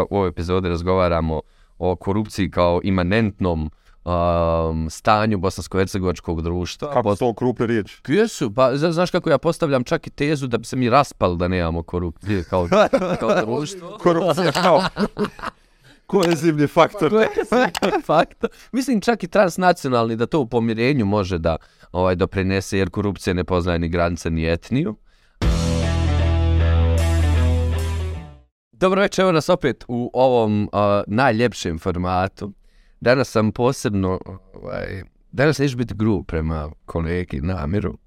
U ovoj epizodi razgovaramo o korupciji kao imanentnom um, stanju bosansko-hercegovačkog društva. Kako su to krupne riječi? Jesu, pa zna- znaš kako ja postavljam čak i tezu da bi se mi raspali da nemamo korupcije kao, kao društvo. Korupcija kao kohezivni faktor. To je fakt. Mislim čak i transnacionalni da to u pomirenju može da ovaj doprinese jer korupcija ne poznaje ni granice ni etniju. Dobro večer, evo nas opet u ovom uh, najljepšem formatu. Danas sam posebno, ovaj, danas neću biti grub prema kolegi Namiru.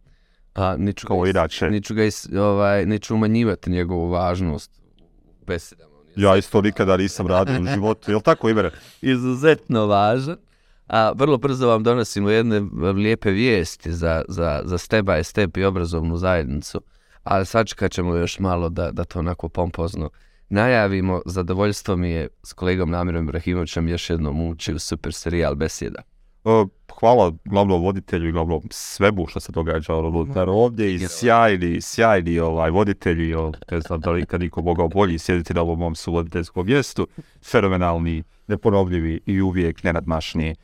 A, neću, Kao ga, inače. neću, ga is, ovaj, neću umanjivati njegovu važnost u besedama. Je Ja isto nikada nisam radio u životu. Jel tako, Imere? izuzetno važan. A vrlo brzo vam donosimo jedne lijepe vijesti za, za, za step by step i obrazovnu zajednicu, ali sačekat ćemo još malo da, da to onako pompozno najavimo. Zadovoljstvo mi je s kolegom Namirom Ibrahimovićem još jednom ući u super serijal Besjeda. E, Hvala glavnom voditelju i glavnom svebu što se događa unutar ovdje i sjajni, sjajni ovaj, voditelji, o, ne znam da li kad niko mogao bolji sjediti na ovom mom suvoditeljskom mjestu, fenomenalni, neponovljivi i uvijek nenadmašni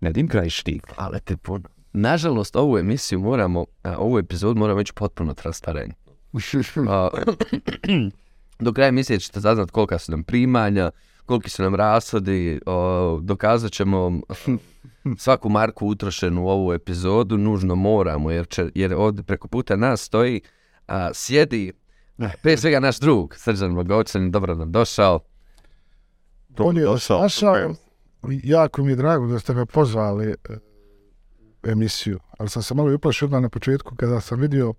Nedim Krajišnik. Ale te puno. Nažalost, ovu emisiju moramo, a, ovu epizodu moramo ići potpuno transparentno. Do kraja emisije ćete saznat kolika su nam primanja, koliki su nam rashodi, o, dokazat ćemo svaku marku utrošenu u ovu epizodu, nužno moramo, jer, će, jer ovdje preko puta nas stoji, a, sjedi, prije svega naš drug, Srđan Blagovčan, dobro nam došao. On je Došao. došao. Jako mi je drago da ste me pozvali e, emisiju, ali sam se malo uplašio odmah na početku kada sam vidio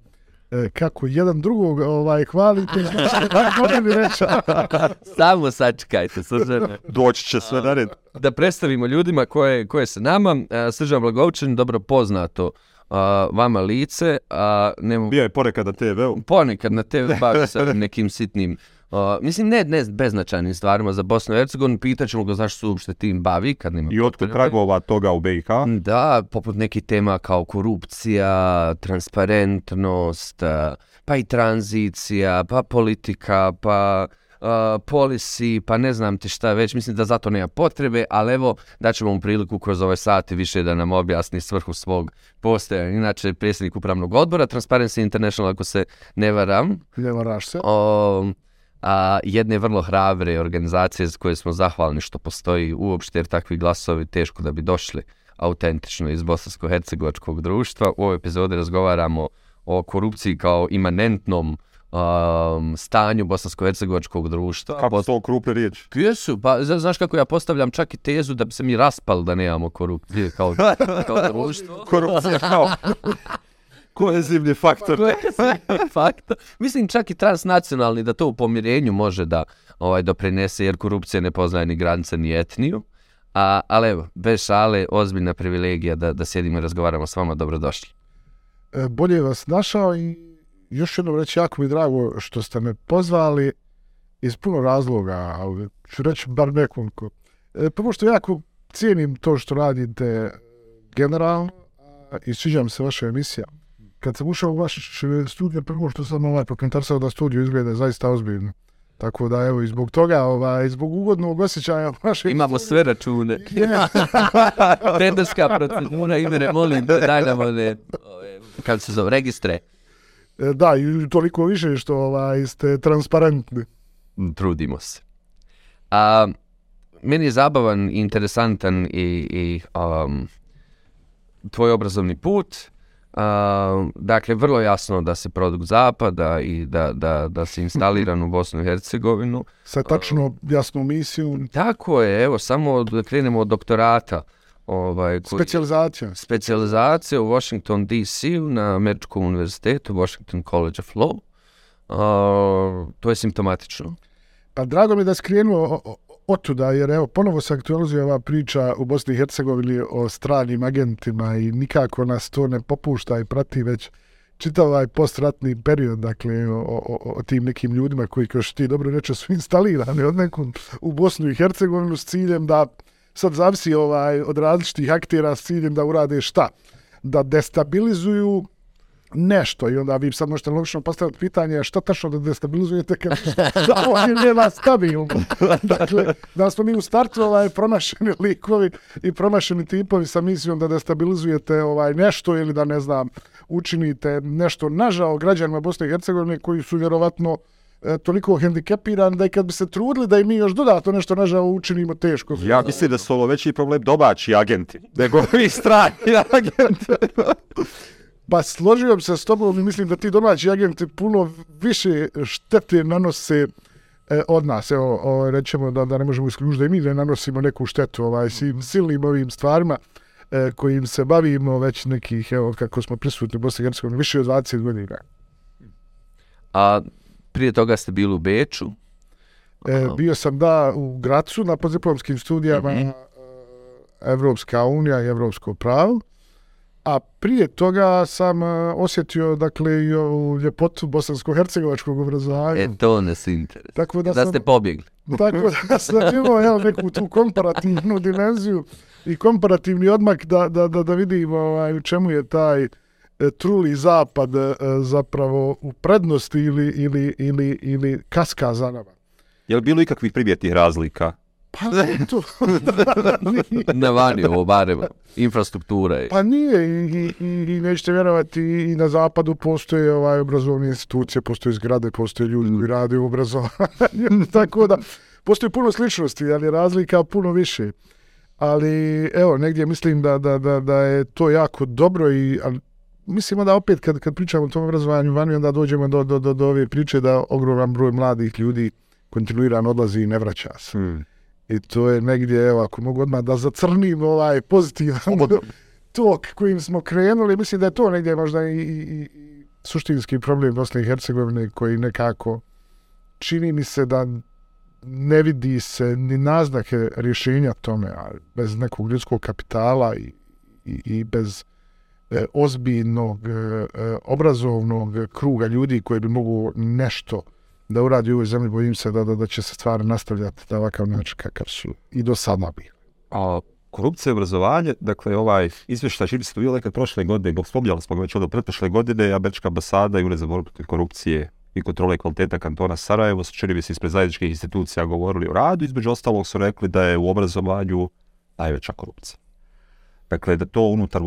kako jedan drugog ovaj, hvalite. Tako mi reći. Samo sačekajte, Srđane. Doći će sve na red. da predstavimo ljudima koje, koje se nama. A, Sržan Blagovčin, dobro poznato a, vama lice, a nemo, Bio je ponekad na TV-u. ponekad na TV bavi se ovim nekim sitnim, a, mislim ne, ne beznačajnim stvarima za Bosnu i Hercegovinu, pitaćemo ga zašto su uopšte tim bavi, kad nema I otkud tragova toga u BiH. Da, poput nekih tema kao korupcija, transparentnost, a, pa i tranzicija, pa politika, pa uh, policy, pa ne znam ti šta već, mislim da zato nema potrebe, ali evo daćemo mu priliku kroz ove sate više da nam objasni svrhu svog postojanja. Inače, predsjednik upravnog odbora Transparency International, ako se ne varam, Ne varaš se. o, a, jedne vrlo hrabre organizacije za koje smo zahvalni što postoji uopšte, jer takvi glasovi teško da bi došli autentično iz bosansko-hercegovačkog društva. U ovoj epizodi razgovaramo o korupciji kao imanentnom um, stanju bosansko-hercegovačkog društva. Kako su to krupne riječi? Jesu, pa zna- znaš kako ja postavljam čak i tezu da bi se mi raspali da nemamo korupcije kao, kao društvo. Korupcija kao kohezivni faktor. To je fakt. Mislim čak i transnacionalni da to u pomirenju može da ovaj doprinese jer korupcija ne poznaje ni granice ni etniju. A, ali evo, bez šale, ozbiljna privilegija da, da sjedimo i razgovaramo s vama, dobrodošli. E, bolje vas našao i još jednom reći jako mi drago što ste me pozvali iz puno razloga, ali ću reći bar nekoliko. E, prvo što jako cijenim to što radite generalno i sviđa mi se vaša emisija. Kad sam ušao u vaš studio, prvo što sam ovaj prokomentarsao da studio izgleda zaista ozbiljno. Tako da evo i zbog toga, ovaj, zbog ugodnog osjećaja vaše... Imamo sve račune. Tenderska procedura, imene, molim, daj nam one, kako se zove, registre. E, da, i toliko više što ovaj, ste transparentni. Trudimo se. A, meni je zabavan, interesantan i, i um, tvoj obrazovni put. A, dakle, vrlo jasno da se produkt zapada i da, da, da se instaliran u Bosnu i Hercegovinu. Sa tačno jasnom misijom, Tako je, evo, samo da krenemo od doktorata. Ovaj, koji- specijalizacija. specijalizacija u Washington DC na Američkom univerzitetu, Washington College of Law. A, to je simptomatično. Pa drago mi da si krenuo o- o- otuda, jer evo, ponovo se aktualizuje ova priča u Bosni i Hercegovini o stranim agentima i nikako nas to ne popušta i prati već čitav ovaj postratni period, dakle, o, o, o tim nekim ljudima koji, kao što ti dobro reče, su instalirani od nekom u Bosnu i Hercegovinu s ciljem da sad zavisi ovaj, od različitih aktera s ciljem da urade šta? Da destabilizuju nešto i onda vi sad možete logično postaviti pitanje šta tačno da destabilizujete kad ovo je nema stabilno. dakle, da smo mi u startu ovaj, promašeni likovi i promašeni tipovi sa misijom da destabilizujete ovaj nešto ili da ne znam učinite nešto nažao građanima Bosne i Hercegovine koji su vjerovatno e, toliko hendikepirani da i kad bi se trudili da i mi još dodatno nešto nažao učinimo teško. Ja mislim da su ovo veći problem domaći agenti, nego vi strani agenti. Pa složio bi se s tobom i mislim da ti domaći agenti puno više štete nanose e, od nas. Evo, o, rećemo da, da ne možemo isključiti da i mi ne nanosimo neku štetu ovaj, svim silnim ovim stvarima e, kojim se bavimo već nekih, evo, kako smo prisutni u Bosni i Hercegovini, više od 20 godina. A prije toga ste bili u Beču. E, bio sam da u Gracu na poziplomskim studijama mm -hmm. Evropska unija i Evropsko pravo. A prije toga sam uh, osjetio, dakle, i ovu ljepotu bosansko-hercegovačkog obrazovanja. E, to nas interesuje. Tako da, Da sam, ste pobjegli. tako da sam imao evo, neku tu komparativnu dimenziju i komparativni odmak da, da, da, da vidim ovaj, u čemu je taj e, truli zapad e, zapravo u prednosti ili, ili, ili, ili kaska za nama. Je li bilo ikakvih primjetnih razlika? Pa, to, Na vani ovo barem. Infrastruktura je. Pa nije i, i, i, nećete vjerovati i na zapadu postoje ovaj obrazovne institucije, postoje zgrade, postoje ljudi koji rade u obrazovanju, tako da postoji puno sličnosti, ali razlika puno više. Ali evo, negdje mislim da, da, da, da je to jako dobro i ali, mislimo da opet kad, kad pričamo o tom obrazovanju vani, onda dođemo do, do, do, do ove priče da ogroman broj mladih ljudi kontinuirano odlazi i ne vraća se. Hmm. I to je negdje, evo, ako mogu odmah da zacrnim ovaj pozitivan tok kojim smo krenuli, mislim da je to negdje možda i, i, i suštinski problem Bosne i Hercegovine koji nekako čini mi se da ne vidi se ni naznake rješenja tome, a bez nekog ljudskog kapitala i, i, i bez e, ozbiljnog e, e, obrazovnog kruga ljudi koji bi mogu nešto da uradi u ovoj zemlji, bojim se da, da, da će se stvari nastavljati na ovakav način kakav su i do sada bili. A korupcija i obrazovanje, dakle ovaj izvještaj čini se to nekad prošle godine, bog spominjali smo ga već od pretprošle godine, Američka ambasada i Ured za borbu protiv korupcije i kontrole kvaliteta kantona Sarajevo su čini mi se ispred zajedničkih institucija govorili o radu, između ostalog su rekli da je u obrazovanju najveća korupcija. Dakle, da to unutar,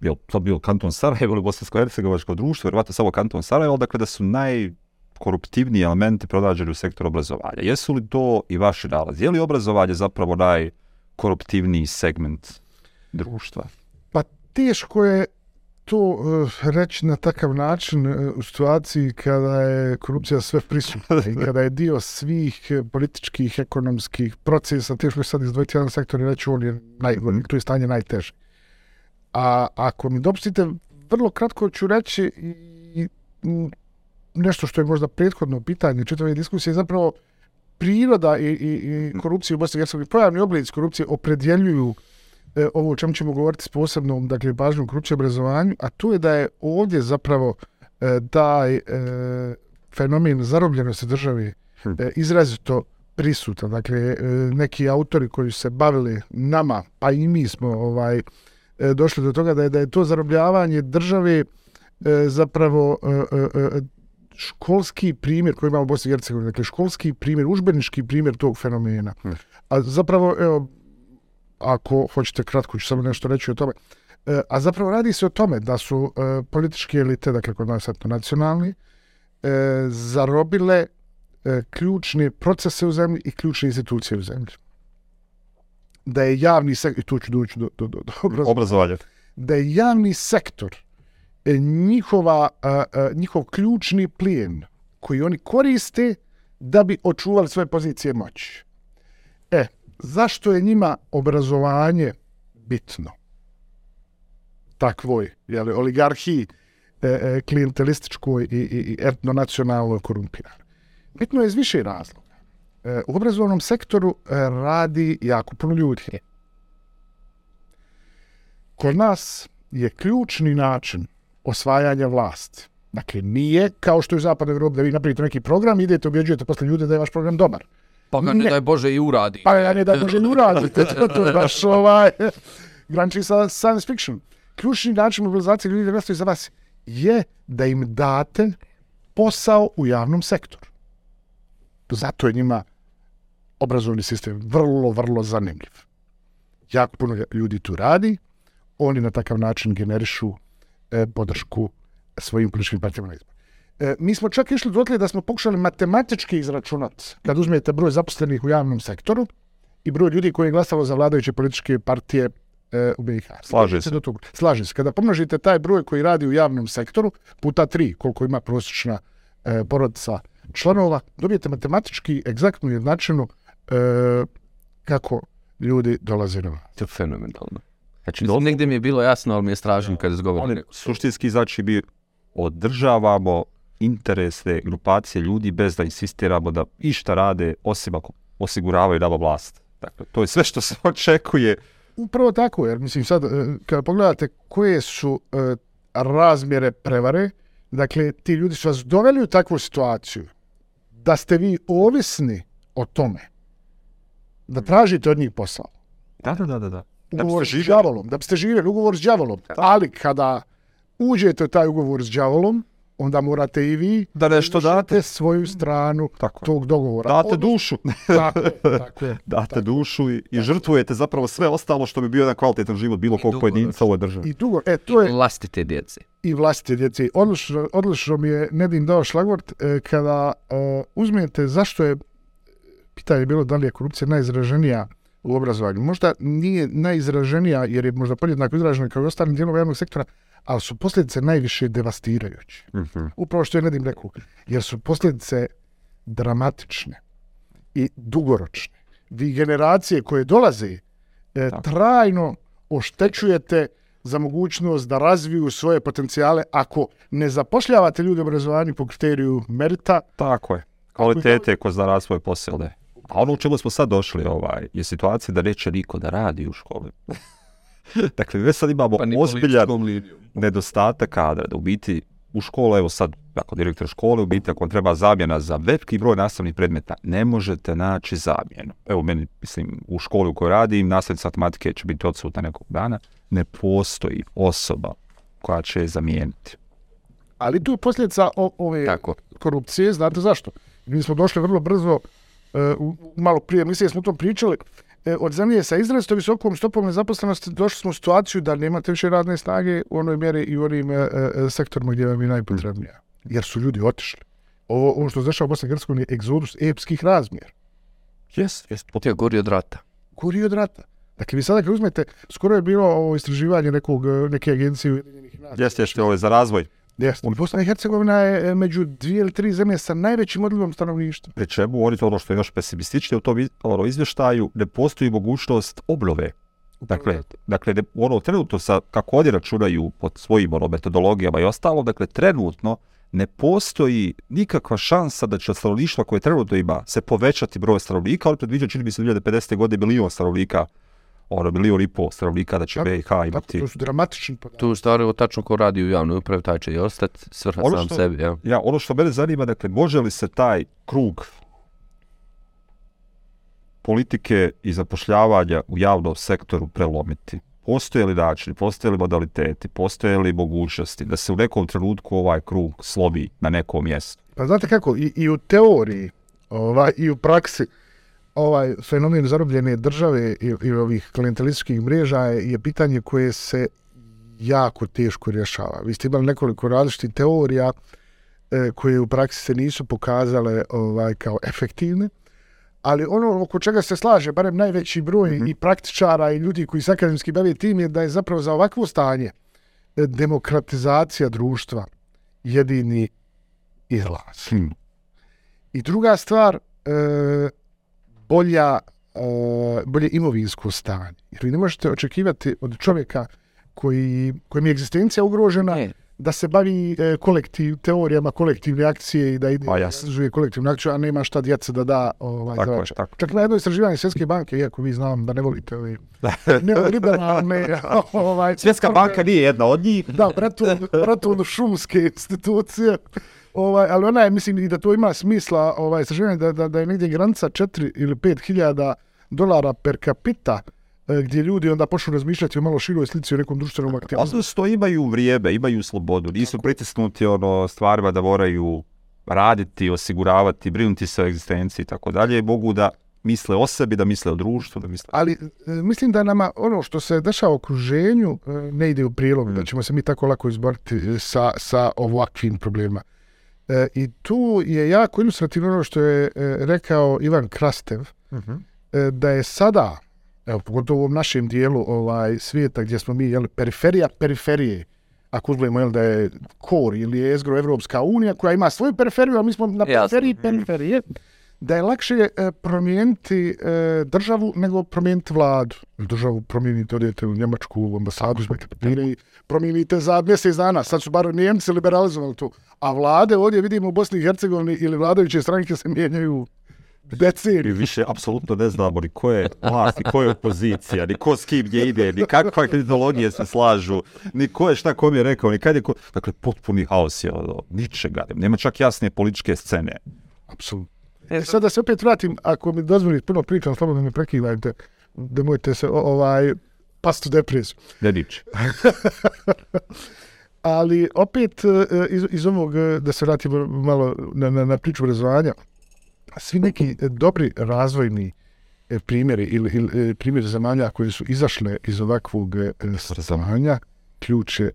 je to bio kanton Sarajevo ili Bosansko-Hercegovačko društvo, vjerovatno samo kanton Sarajevo, dakle da su naj najkoruptivniji elementi pronađeni u sektoru obrazovanja. Jesu li to i vaši nalazi? Je li obrazovanje zapravo najkoruptivniji segment društva? Pa teško je to uh, reći na takav način uh, u situaciji kada je korupcija sve prisutna i kada je dio svih političkih, ekonomskih procesa, teško je sad izdvojiti jedan sektor i reći on je naj, to je stanje najteže. A ako mi dopustite, vrlo kratko ću reći i nešto što je možda prethodno pitanje čitave diskusije, zapravo priroda i, i, i korupcija u Bosni i Hercegovini, pojavni oblici korupcije opredjeljuju e, ovo o čemu ćemo govoriti s posebnom, dakle, pažnjom korupcije obrazovanju, a to je da je ovdje zapravo e, taj e, fenomen zarobljenosti države e, izrazito prisutan. Dakle, e, neki autori koji su se bavili nama, pa i mi smo ovaj e, došli do toga da je da je to zarobljavanje države e, zapravo e, e, e školski primjer koji imamo u Bosni i Hercegovini, dakle školski primjer, užbenički primjer tog fenomena. A zapravo, evo, ako hoćete kratko ću samo nešto reći o tome, e, a zapravo radi se o tome da su e, političke elite, dakle kod nas etno nacionalni, e, zarobile e, ključne procese u zemlji i ključne institucije u zemlji. Da je javni sektor, i tu ću doći do, do, do, do obrazovanja, da je javni sektor E, njihova, a, a, njihov ključni plijen koji oni koriste da bi očuvali svoje pozicije moći. E, zašto je njima obrazovanje bitno? Takvoj, jeli, oligarhiji, e, e, i, i, i etnonacionalnoj korumpiranoj. Bitno je iz više razloga. E, u obrazovnom sektoru e, radi jako puno ljudi. Kod nas je ključni način osvajanja vlasti. Dakle, nije kao što je u Zapadnoj Evropi da vi napravite neki program, idete, objeđujete posle ljude da je vaš program dobar. Pa ga ne, Ne. daj Bože i uradi. Pa ja ne da može ni uraditi, to, to je baš ovaj, graniči sa science fiction. Ključni način mobilizacije ljudi da glasaju za vas je da im date posao u javnom sektoru. Zato je njima obrazovni sistem vrlo, vrlo zanimljiv. Jako puno ljudi tu radi, oni na takav način generišu e, podršku svojim političkim partijama na izbor. E, mi smo čak išli dotle da smo pokušali matematički izračunati, kad uzmete broj zaposlenih u javnom sektoru i broj ljudi koji je glasalo za vladajuće političke partije e, u BiH. Slaže se. Do toga. Slaže se. Kada pomnožite taj broj koji radi u javnom sektoru, puta tri, koliko ima prosječna e, porodica članova, dobijete matematički egzaktnu jednačinu e, kako ljudi dolaze na vlast. To je fenomenalno. Znači, negdje mi je bilo jasno, ali mi je stražno kad izgovorim. Oni suštinski znači bi održavamo interesne grupacije ljudi bez da insistiramo da išta rade osim ako osiguravaju nama vlast. Dakle, to je sve što se očekuje. Upravo tako, jer mislim sad, e, kada pogledate koje su e, razmjere prevare, dakle, ti ljudi su vas doveli u takvu situaciju da ste vi ovisni o tome da tražite od njih posao. Da, da, da, da. da. Ugovor s džavolom, da biste živjeli, ugovor s džavolom. Ali kada uđete u taj ugovor s džavolom, onda morate i vi Da nešto date. svoju stranu Tako tog dogovora. Date Odnosno- dušu. Tako, je, tako je. Date dušu i, i žrtvujete zapravo sve ostalo što bi bio jedan kvalitetan život bilo kog pojedinca u ovoj državi. I dugo, e, to je Vlastite djece. i vlastite djece. Odlično, odlično mi je Nedim dao šlagvort e, kada e, uzmete zašto je, pitanje je bilo da li je korupcija najizraženija u obrazovanju. Možda nije najizraženija jer je možda podjednako izražena kao i ostalim dijelom javnog sektora, ali su posljedice najviše devastirajuće. Mhm. Upravo što je Nedim rekao, jer su posljedice dramatične i dugoročne. Vi generacije koje dolaze e, trajno oštećujete za mogućnost da razviju svoje potencijale ako ne zapošljavate ljude u obrazovanju po kriteriju merita, Tako je. Kvalitete ko zna rad svoj posao, ne. A ono u čemu smo sad došli ovaj, je situacija da neće niko da radi u školi. dakle, već sad imamo Pa ozbiljan nedostatak kadra, da u biti u školu, evo sad, ako direktor škole, u biti ako treba zamjena za veliki broj nastavnih predmeta, ne možete naći zamjenu. Evo, meni, mislim, u školi u kojoj radim, nastavnica matematike će biti odsutna nekog dana, ne postoji osoba koja će je zamijeniti. ali tu je posljedica o, ove Tako. korupcije, znate zašto? Mi smo došli vrlo brzo, u- malo prije emisije smo o tom pričali, e, od zemlje sa izrazito visokom stopom nezaposlenosti došli smo u situaciju da nemate više radne snage u onoj mjeri i u onim e, e, sektorima gdje vam je najpotrebnija. Jer su ljudi otišli. Ovo, ovo što se dešava u Bosni i Hercegovini je egzodus epskih razmjera. Jes, jes. Je gori od rata. Gori od rata. Dakle, vi sada kad uzmete, skoro je bilo ovo istraživanje nekog, neke agencije Ujedinjenih nacija. Jes, jes, ovo je za razvoj. Jeste. Bosna i Hercegovina je e, među dvije ili tri zemlje sa najvećim odlivom stanovništva. Pri čemu oni to ono što je još pesimističnije u tom ono, izvještaju, ne postoji mogućnost obnove. Dakle, dakle ne, ono trenutno sa, kako oni računaju pod svojim ono, metodologijama i ostalo, dakle trenutno ne postoji nikakva šansa da će od stanovništva koje trenutno ima se povećati broj stanovnika, ali predviđa čini mi se 2050. godine milion stanovnika, ono milion i pol stanovnika da će Tako, BiH Tako, imati. to su dramatični podaci. Tu stvari ovo tačno ko radi u javnoj upravi, taj će i ostati svrha Ono sam što- sebi. Ja. Ja, ono što mene zanima, dakle, može li se taj krug politike i zapošljavanja u javnom sektoru prelomiti? Postoje li načini, postoje li modaliteti, postoje li mogućnosti da se u nekom trenutku ovaj krug slomi na nekom mjestu? Pa znate kako, i, i u teoriji, ovaj, i u praksi, ovaj fenomen zarobljene države i, i ovih klijentelističkih mreža je, je pitanje koje se jako teško rješava. Vi ste imali nekoliko različitih teorija e, koje u praksi se nisu pokazale ovaj kao efektivne, ali ono oko čega se slaže, barem najveći broj mm -hmm. i praktičara i ljudi koji se akademski bave tim je da je zapravo za ovakvo stanje e, demokratizacija društva jedini izlaz. Hm. I druga stvar, e, bolja, e, bolje imovinsko stanje. Jer vi ne možete očekivati od čovjeka koji, kojem je egzistencija ugrožena Ne. da se bavi e, kolektiv, teorijama kolektivne akcije i da ide Pa jasno. izražuje kolektivnu akciju, a nema šta djece da da ovaj, Tako za je, tako. Čak na jedno istraživanje Svjetske banke, iako vi znam da ne volite ove neoliberalne ovaj, Svjetska banka nije jedna od njih. da, bratovno šumske institucije. Ovaj, ali ona je, mislim, i da to ima smisla, ovaj, istraživanje da, da, da je negdje granica 4 ili 5 hiljada dolara per capita e, gdje ljudi onda počnu razmišljati o malo široj slici o nekom društvenom aktivizmu. Ali to imaju vrijeme, imaju slobodu, nisu pritisnuti ono stvarima da moraju raditi, osiguravati, brinuti se o egzistenciji i tako dalje, mogu da misle o sebi, da misle o društvu, da misle... Ali e, mislim da nama ono što se dešava u okruženju e, ne ide u prilog, Mm. da ćemo se mi tako lako izboriti sa, sa ovakvim problemima. E, I tu je jako ilustrativno ono što je e, rekao Ivan Krastev, Mhm. e, da je sada, evo, pogotovo u ovom našem dijelu ovaj, svijeta gdje smo mi, jel, periferija periferije, ako uzmemo jel, da je KOR ili je Evropska unija koja ima svoju periferiju, ali mi smo na periferiji periferije, da je lakše e, promijeniti e, državu nego promijeniti vladu. Državu promijenite, odete u Njemačku u ambasadu, uzmete papire i promijenite za mjesec dana. Sad su bar Njemci liberalizovali to. A vlade ovdje vidimo u Bosni i Hercegovini ili vladajuće stranke se mijenjaju I deceniju. više apsolutno ne znamo ni ko je vlast, ni ko je opozicija, ni ko s kim gdje ide, ni kakva ideologije se slažu, ni ko je šta kom je rekao, ni kad je ko... Dakle, potpuni haos je ono, ničega, nema čak jasne političke scene. Apsolutno. E, sad da se opet vratim, ako mi dozvolite, puno pričam, slobodno me prekidajte, da mojte se ovaj, past u depresiju. Ne niče. Ali opet e, iz, iz ovog, e, da se vratimo malo na, na, na priču obrazovanja, svi neki dobri razvojni e, primjeri ili, ili primjeri zemalja koje su izašle iz ovakvog stanja, ključe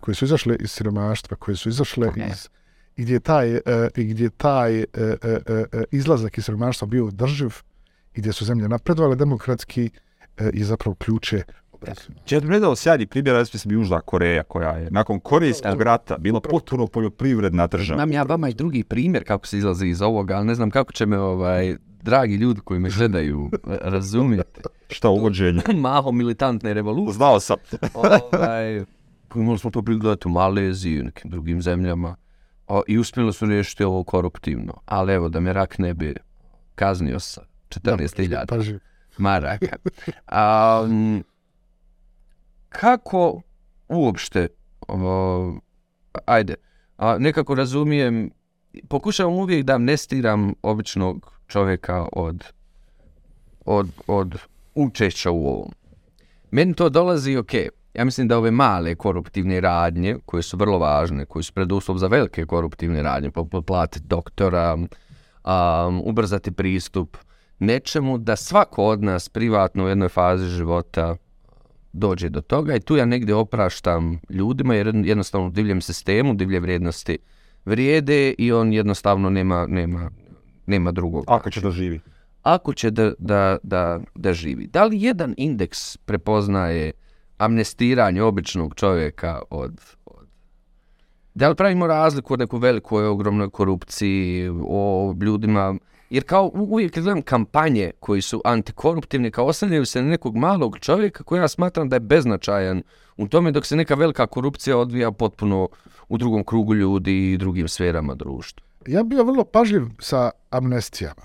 koje su izašle iz siromaštva, koje su izašle iz i gdje je taj, e, i gdje je taj e, e, e, izlazak iz siromaštva bio drživ i gdje su zemlje napredovale demokratski e, je zapravo ključe. Ja bih predao sjajni primjer, ja mislim Južna Koreja, koja je nakon Korejskog rata bila potpuno poljoprivredna država. Znam ja vama i drugi primjer kako se izlazi iz ovoga, ali ne znam kako će me ovaj, dragi ljudi koji me gledaju razumjeti. Šta uvođenje? Malo militantne revolucije. Znao sam. ovaj, imali smo to prigledati u Maleziji i nekim drugim zemljama. O, I uspjeli su riješiti ovo koruptivno. Ali evo, da me rak ne bi kaznio sa 14.000 Paži. maraka. A, m, kako uopšte, o, ajde, a, nekako razumijem, pokušavam uvijek da amnestiram običnog čovjeka od, od, od učešća u ovom. Meni to dolazi ok. Ja mislim da ove male koruptivne radnje, koje su vrlo važne, koje su preduslov za velike koruptivne radnje, poput platiti doktora, um, ubrzati pristup nečemu, da svako od nas privatno u jednoj fazi života dođe do toga i tu ja negdje opraštam ljudima jer jednostavno u divljem sistemu, divlje vrijednosti vrijede i on jednostavno nema, nema, nema drugog. Ako će da živi. Ako će da, da, da, da živi. Da li jedan indeks prepoznaje amnestiranje običnog čovjeka od, od da li pravimo razliku od nekoj velikoj, ogromnoj korupciji, o ljudima, jer kao uvijek gledam kampanje koji su antikoruptivni, kao oslanjaju se na nekog malog čovjeka koji ja smatram da je beznačajan u tome dok se neka velika korupcija odvija potpuno u drugom krugu ljudi i drugim sferama društva. Ja bi bio vrlo pažljiv sa amnestijama.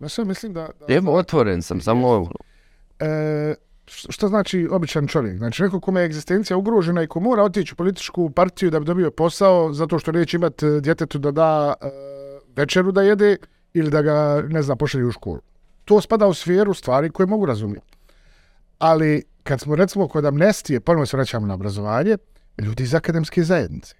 Ja sve mislim da... da Evo, otvoren sam, samo e, š- šta znači običan čovjek? Znači neko kome je egzistencija ugrožena i ko mora otići u političku partiju da bi dobio posao zato što neće imati e, djetetu da da e, večeru da jede ili da ga, ne znam, pošalje u školu. To spada u sferu stvari koje mogu razumjeti. Ali kad smo recimo kod amnestije, ponovno se vraćamo na obrazovanje, ljudi iz akademske zajednice.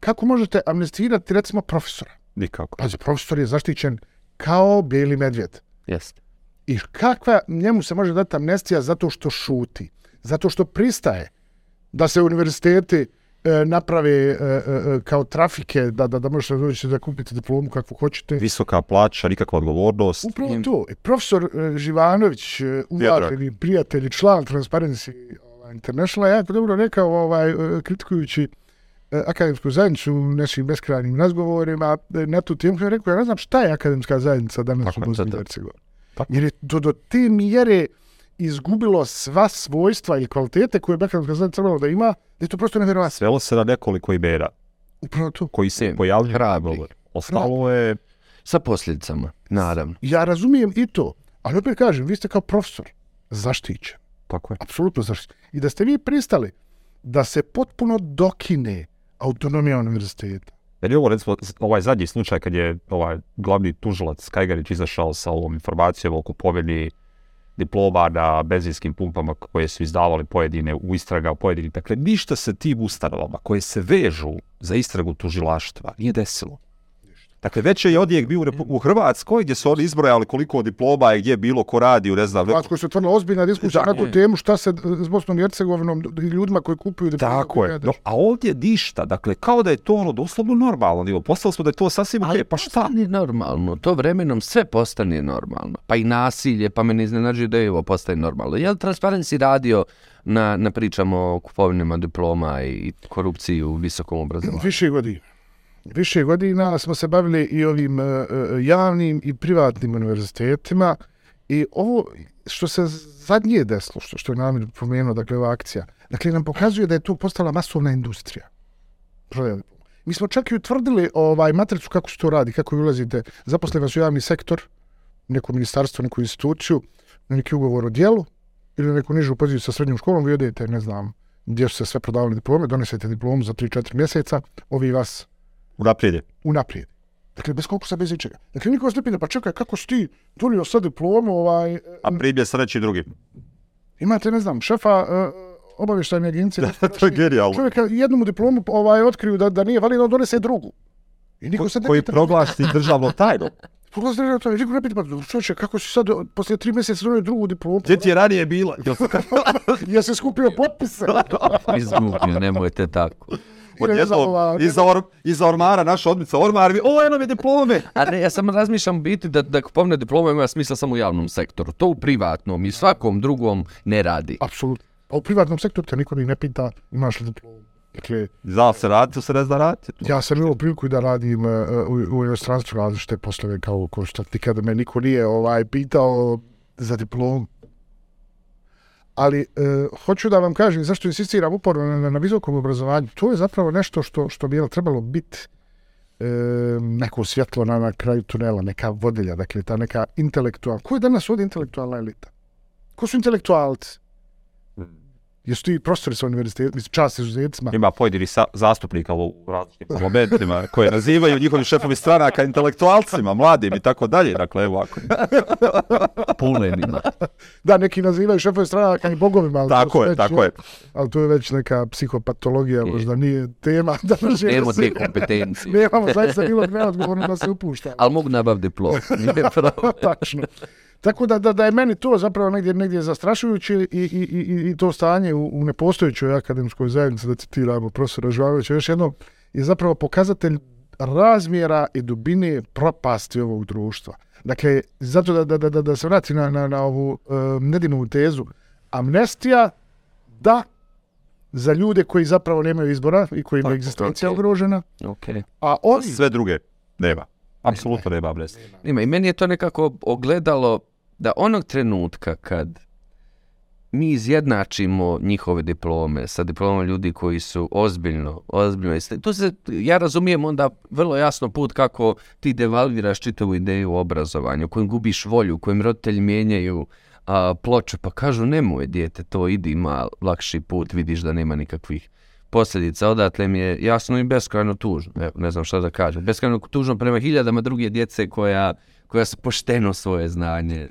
Kako možete amnestirati recimo profesora? Nikako. Pazi, profesor je zaštićen kao bijeli medvjed. jeste. I kakva njemu se može dati amnestija zato što šuti, zato što pristaje da se univerziteti e, naprave e, e, e, kao trafike, da, da, da možete doći da kupite diplomu kakvu hoćete. Visoka plaća, nikakva odgovornost. Upravo to. I profesor e, Živanović, e, uvaženi prijatelj član Transparency ovaj, International, je jako dobro rekao, ovaj, e, kritikujući e, akademsku zajednicu u našim beskrajnim razgovorima e, na tu temu, je rekao, ja ne znam šta je akademska zajednica danas Tako u Bosni i. Hercegovini. Tako. Jer je do, do te mjere izgubilo sva svojstva i kvalitete koje akademska zajednica trebalo da ima, da je to prosto nevjerovatno. Svelo se na nekoliko imena Upravo to. koji se Sim, pojavljuju. hrabri. Ostalo je... Sa posljedicama, naravno. Ja razumijem i to, ali opet kažem, vi ste kao profesor zaštićen. Tako je. apsolutno zaštićen. I da ste vi pristali da se potpuno dokine autonomija univerziteta. Jer je ovo, recimo, ovaj zadnji slučaj kad je ovaj glavni tužilac Kajgarić izašao sa ovom informacijom o kupovini diploma na benzinskim pumpama koje su izdavali pojedine u istraga pojedini. Dakle, ništa se tim ustanovama koje se vežu za istragu tužilaštva nije desilo. Dakle, već je odjek bio u, Repu- u Hrvatskoj gdje su oni izbrojali koliko diploma je gdje je bilo, ko radi, u ne znam, Hrvatskoj se otvorila ozbiljna diskusija Da. na tu temu šta se s Bosnom i Hercegovinom i ljudima koji kupuju diplome. Tako je. No, a ovdje ništa. Dakle, kao da je to ono doslovno normalno. Nivo. Postali smo da je to sasvim okej. Pa šta? Postane normalno, to vremenom sve postane normalno. Pa i nasilje, pa me ne iznenađuje da je ovo postaje normalno. Je li Transparency radio na, na pričamo o kupovinama diploma i korupciji u visokom obrazovanju? Više godina. Više godina smo se bavili i ovim uh, javnim i privatnim univerzitetima i ovo što se zadnje desilo, što, što je namir pomenuo, dakle ova akcija, dakle nam pokazuje da je to postala masovna industrija. Mi smo čak i utvrdili ovaj matricu kako se to radi, kako vi ulazite, zaposle vas u javni sektor, neko ministarstvo, neku instituciju, na neki ugovor o dijelu ili na neku nižu poziciju sa srednjom školom, vi odete, ne znam, gdje su se sve prodavali diplome, donesete diplomu za 3-4 mjeseca, ovi vas Unaprijed je. unaprijed. Dakle, bez konkursa, bez ičega. Dakle, niko vas ne pita, pa čekaj, kako si ti donio sad diplomu, ovaj, A primjer sa neći drugi. imate, ne znam, šefa uh, obavještajne agencije. to je genijalno. Čovjeka jednu mu diplomu ovaj, otkriju da, da nije validno, donese drugu. I niko se ne Koji pita, proglasi državno tajno. Pogledaj na to, niko ne pita, pa čovječe, kako si sad poslije tri mjeseca donio drugu diplomu? Gdje ti je ranije bila? Jel Ja se skupio potpise. Izgubio, nemojte tako. Znam, ova- iza, or, iza ormara, naša odmica ormar, o, eno mi diplome. A ne, ja sam razmišljam biti da, da kupovne diplome ima smisla samo u javnom sektoru. To u privatnom i svakom drugom ne radi. Apsolutno. A u privatnom sektoru te niko ni ne pita imaš li diplomu. Dakle, Zna se raditi, to se ne zna raditi. Ja sam imao priliku da radim uh, u, u inostranstvu različite poslove kao ko što nikada me niko nije ovaj pitao za diplom. Ali e, hoću da vam kažem zašto insistiram uporno na, na, visokom obrazovanju. To je zapravo nešto što što bi trebalo biti e, neko svjetlo na, na kraju tunela, neka vodilja, dakle ta neka intelektualna. Ko je danas ovdje intelektualna elita? Ko su intelektualci? Jesu ti profesori sa univerzitetom, mislim, čast izuzetcima? Ima pojedini sa, zastupnika u različitim parlamentima koje nazivaju njihovi šefovi stranaka intelektualcima, mladim i tako dalje. Dakle, evo ako. Pulenima. Da, neki nazivaju šefove stranaka i bogovima, ali to Tako je, već, tako je. Ali to je već neka psihopatologija, možda nije tema da Nemamo te kompetencije. Nemamo zaista bilo neodgovorno da se upušta. Ali mogu nabav diplom. Nije pravo. Tačno. Tako da, da, da je meni to zapravo negdje, negdje zastrašujuće i, i, i, i- to stanje u, u nepostojećoj akademskoj zajednici, da citiramo profesora Žvanovića, još jednom je zapravo pokazatelj razmjera i dubine propasti ovog društva. Dakle, zato da, da, da, da, se vrati na, na, na ovu uh, Nedinovu tezu, amnestija da za ljude koji zapravo nemaju izbora i kojima je Tako, egzistencija okej. ugrožena, Okay. a oni Sve druge nema. Apsolutno nema amnestije. Ima, i meni je to nekako ogledalo da onog trenutka kad mi izjednačimo njihove diplome sa diplomama ljudi koji su ozbiljno, ozbiljno To se, ja razumijem onda vrlo jasno put kako ti devalviraš čitavu ideju o obrazovanju, kojim gubiš volju, kojim roditelji mijenjaju a, ploče, pa kažu nemoj dijete, to idi ima lakši put, vidiš da nema nikakvih posljedica. Odatle mi je jasno i beskrajno tužno. Evo, ne znam šta da kažem. Beskrajno tužno prema hiljadama druge djece koja, koja su pošteno svoje znanje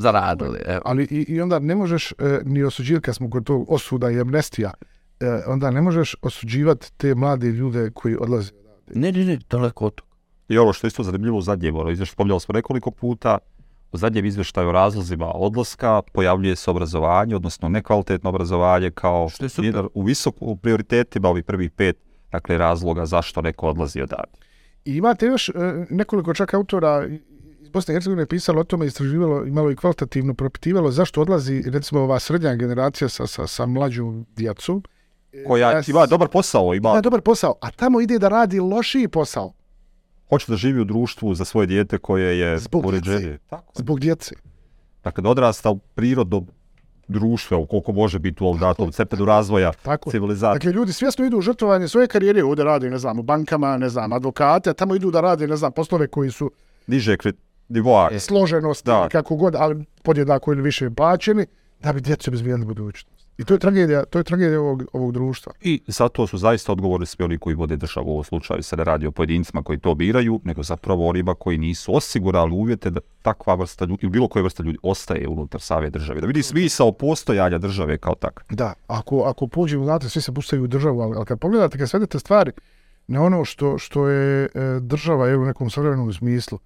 zaradili. Evo. ali i, i onda ne možeš e, ni osuđivati, kad smo kod tog osuda i amnestija, e, onda ne možeš osuđivati te mlade ljude koji odlaze. Ne, ne, ne, daleko od toga. I ono što je isto zanimljivo u zadnjem, ono izvješće spominjali smo nekoliko puta, u zadnjem izvještaju o razlozima odlaska pojavljuje se obrazovanje, odnosno nekvalitetno obrazovanje kao Što je super. jedan u visoku prioritetima ovih prvih pet dakle, razloga zašto neko odlazi odavde. I imate još e, nekoliko čak autora iz Bosne i Hercegovine pisalo o tome, istraživalo, imalo i kvalitativno propitivalo zašto odlazi recimo ova srednja generacija sa, sa, sa mlađom djecom. Koja Ja ima dobar posao, ima, Ima dobar posao, a tamo ide da radi lošiji posao hoće da živi u društvu za svoje dijete koje je Zbog uređenije. djece. Tako. zbog djece. Dakle, da odrasta u prirodnom društvu, evo, koliko može biti u ovom datom cepenu razvoja Tako. civilizacije. Dakle, ljudi svjesno idu u žrtvovanje svoje karijere, ovdje rade, ne znam, u bankama, ne znam, advokate, a tamo idu da rade, ne znam, poslove koji su Niže kri- nivoa. složenosti, Da. kako god, ali podjednako ili više plaćeni, da bi djecu obezbijeli budućnost. I to je tragedija, to je tragedija ovog, ovog društva. I zato su zaista odgovorni svi oni koji vode državu u ovom slučaju. Se ne radi o pojedincima koji to biraju, nego zapravo onima koji nisu osigurali uvjete da takva vrsta ljudi, ili bilo koja vrsta ljudi ostaje unutar save države. Da vidi smisao postojanja države kao tak. Da, ako, ako pođemo, znate, svi se pustaju u državu, ali, ali kad pogledate, kad svedete stvari na ono što, što je e, država je u nekom savremenom smislu,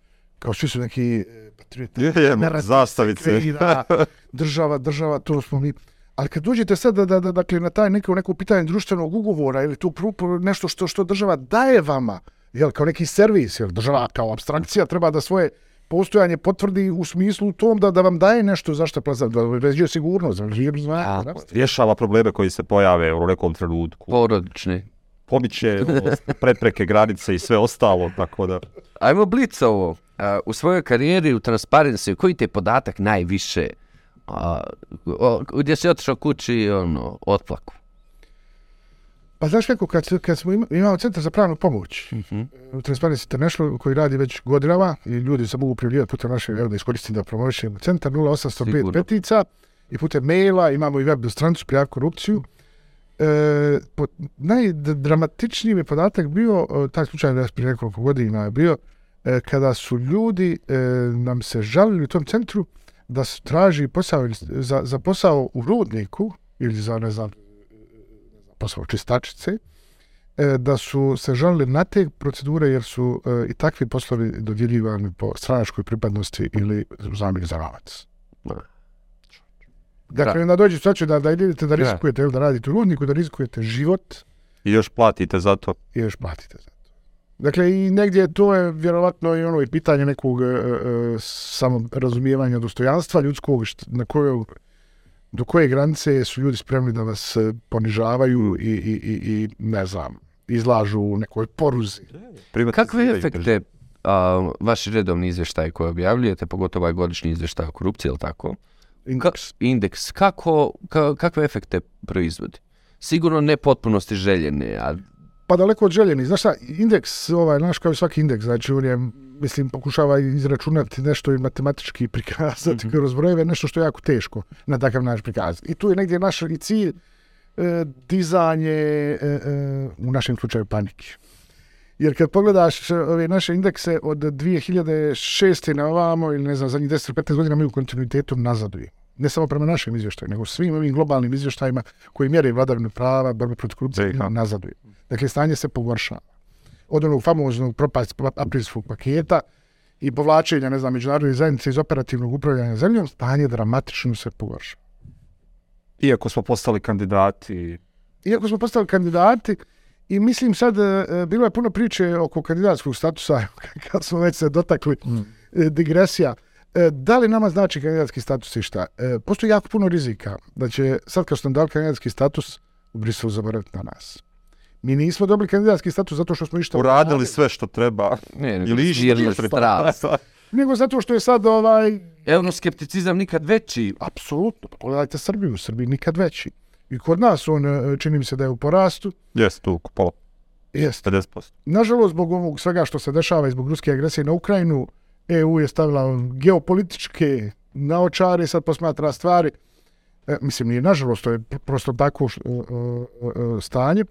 kao svi su neki e, patrioti, Je, je, narativ zastavice. kreira, država, država, to smo mi. Ali kad dođete sad da, da, da, dakle, na taj neko, neko pitanje društvenog ugovora ili tu nešto što, što država daje vama, jel, kao neki servis, jel, država kao abstrakcija treba da svoje postojanje potvrdi u smislu tom da, da vam daje nešto zašto plaza, da ređuje sigurnost, da ređuje Tako. Rješava probleme koji se pojave u nekom trenutku. Porodični. Pomiče prepreke, granice i sve ostalo, tako da... Ajmo blic ovo. U svojoj karijeri u Transparency, koji te podatak najviše a, o, gdje si otišao kući ono, otplaku? Pa znaš kako, kad, kad smo ima, imamo centar za pravnu pomoć, Mhm. u Transparency International koji radi već godinama i ljudi se mogu prijavljivati putem naše, evo da iskoristim da promovišem centar 0805 Sigurno. petica i putem maila, imamo i web stranicu prijav korupciju. E, po, najdramatičniji mi podatak bio, taj slučaj da prije nekoliko godina je bio, kada su ljudi e, nam se žalili u tom centru da se traži posao za, za posao u rudniku ili za, ne znam, posao čistačice, e, da su se žalili na te procedure jer su e, i takvi poslovi dodjeljivani po stranačkoj pripadnosti ili zamjeni za novac. Da. Dakle, Da. onda dođe situacija da, da idete da Da. rizikujete ili da radite u rudniku, da rizikujete život I još platite za to. i još platite za to. Dakle, i negdje to je vjerovatno i ono i pitanje nekog e, e, samorazumijevanja dostojanstva ljudskog, št- na kojoj do koje granice su ljudi spremni da vas e, ponižavaju i, i, i, i ne znam, izlažu u nekoj poruzi. Kakve Privatiziraju efekte a, vaši redovni izvještaj koje objavljujete, pogotovo ovaj godišnji izvještaj o korupciji, ili tako? Indeks. Indeks, kako, ka, kakve efekte proizvodi? Sigurno ne potpunosti željene, a Pa daleko od željeni. Znaš šta, indeks, ovaj, znaš kao i svaki indeks, znači on je, mislim, pokušava izračunati nešto i matematički prikazati mm -hmm. kroz brojeve, nešto što je jako teško na takav način prikazati. I tu je negdje naš i cilj e, dizanje, e, e, u našem slučaju, panike. Jer kad pogledaš e, ove naše indekse od 2006. na ovamo, ili ne znam, zadnjih 10-15 godina mi u kontinuitetu nazadujemo. Ne samo prema našem izvještaju, nego svim ovim globalnim izvještajima koji mjere vladavinu prava, borbe protiv korupcije, BiH. nazadujemo. Dakle, stanje se pogoršava. Od onog famoznog propast aprilskog paketa i povlačenja, ne znam, međunarodne zajednice iz operativnog upravljanja zemljom, stanje dramatično se pogoršava. Iako smo postali kandidati, Iako smo postali kandidati, i mislim sad, e, bilo je puno priče oko kandidatskog statusa, kad smo već se dotakli Mm. e, digresija. E, Da li nama znači kandidatski status i šta? Postoji jako puno rizika da će sad kad smo nam dali kandidatski status u Briselu zaboraviti na nas. Mi nismo dobili kandidatski status zato što smo išta uradili sve što treba. ne, ne, Ili išta što nego zato što je sad ovaj Euroskepticizam nikad veći. apsolutno, pa pogledajte Srbiju, u Srbiji nikad veći. I kod nas on e, čini mi se da je u porastu. Jes, tu, pola, Jeste. 50%. Nažalost, zbog ovog svega što se dešava i zbog ruske agresije na Ukrajinu, EU je stavila geopolitičke naočare, sad posmatra stvari. E, mislim, nije nažalost, to je pr- prosto tako š- e, e, stanje.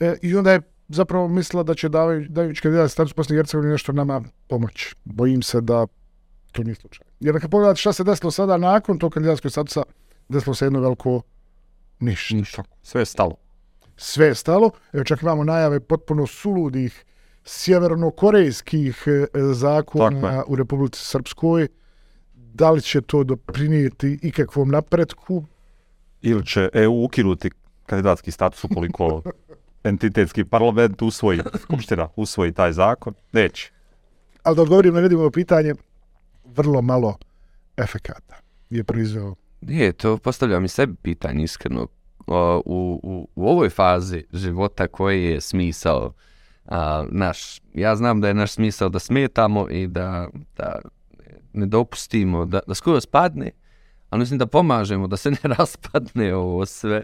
E, I onda je zapravo mislila da će dajući kandidat status Bosne i Hercegovine nešto nama pomoći. Bojim se da to nije slučaj. Jer kad pogledate šta se desilo sada nakon tog kandidatskog statusa, desilo se jedno veliko ništa. Ništa. Sve je stalo. Sve je stalo. Evo čak imamo najave potpuno suludih sjevernokorejskih e, zakona u Republici Srpskoj. Da li će to doprinijeti ikakvom napretku? Ili će EU ukinuti kandidatski status ukoliko entitetski parlament usvoji, skupština usvoji taj zakon? Neće. Ali da odgovorim na vidimo pitanje, vrlo malo efekata je proizveo. Nije, to postavljam i sebi pitanje iskreno. O, u, u, u ovoj fazi života koji je smisao a, naš, ja znam da je naš smisao da smetamo i da, da ne dopustimo da, da skoro spadne, ali mislim da pomažemo da se ne raspadne ovo sve.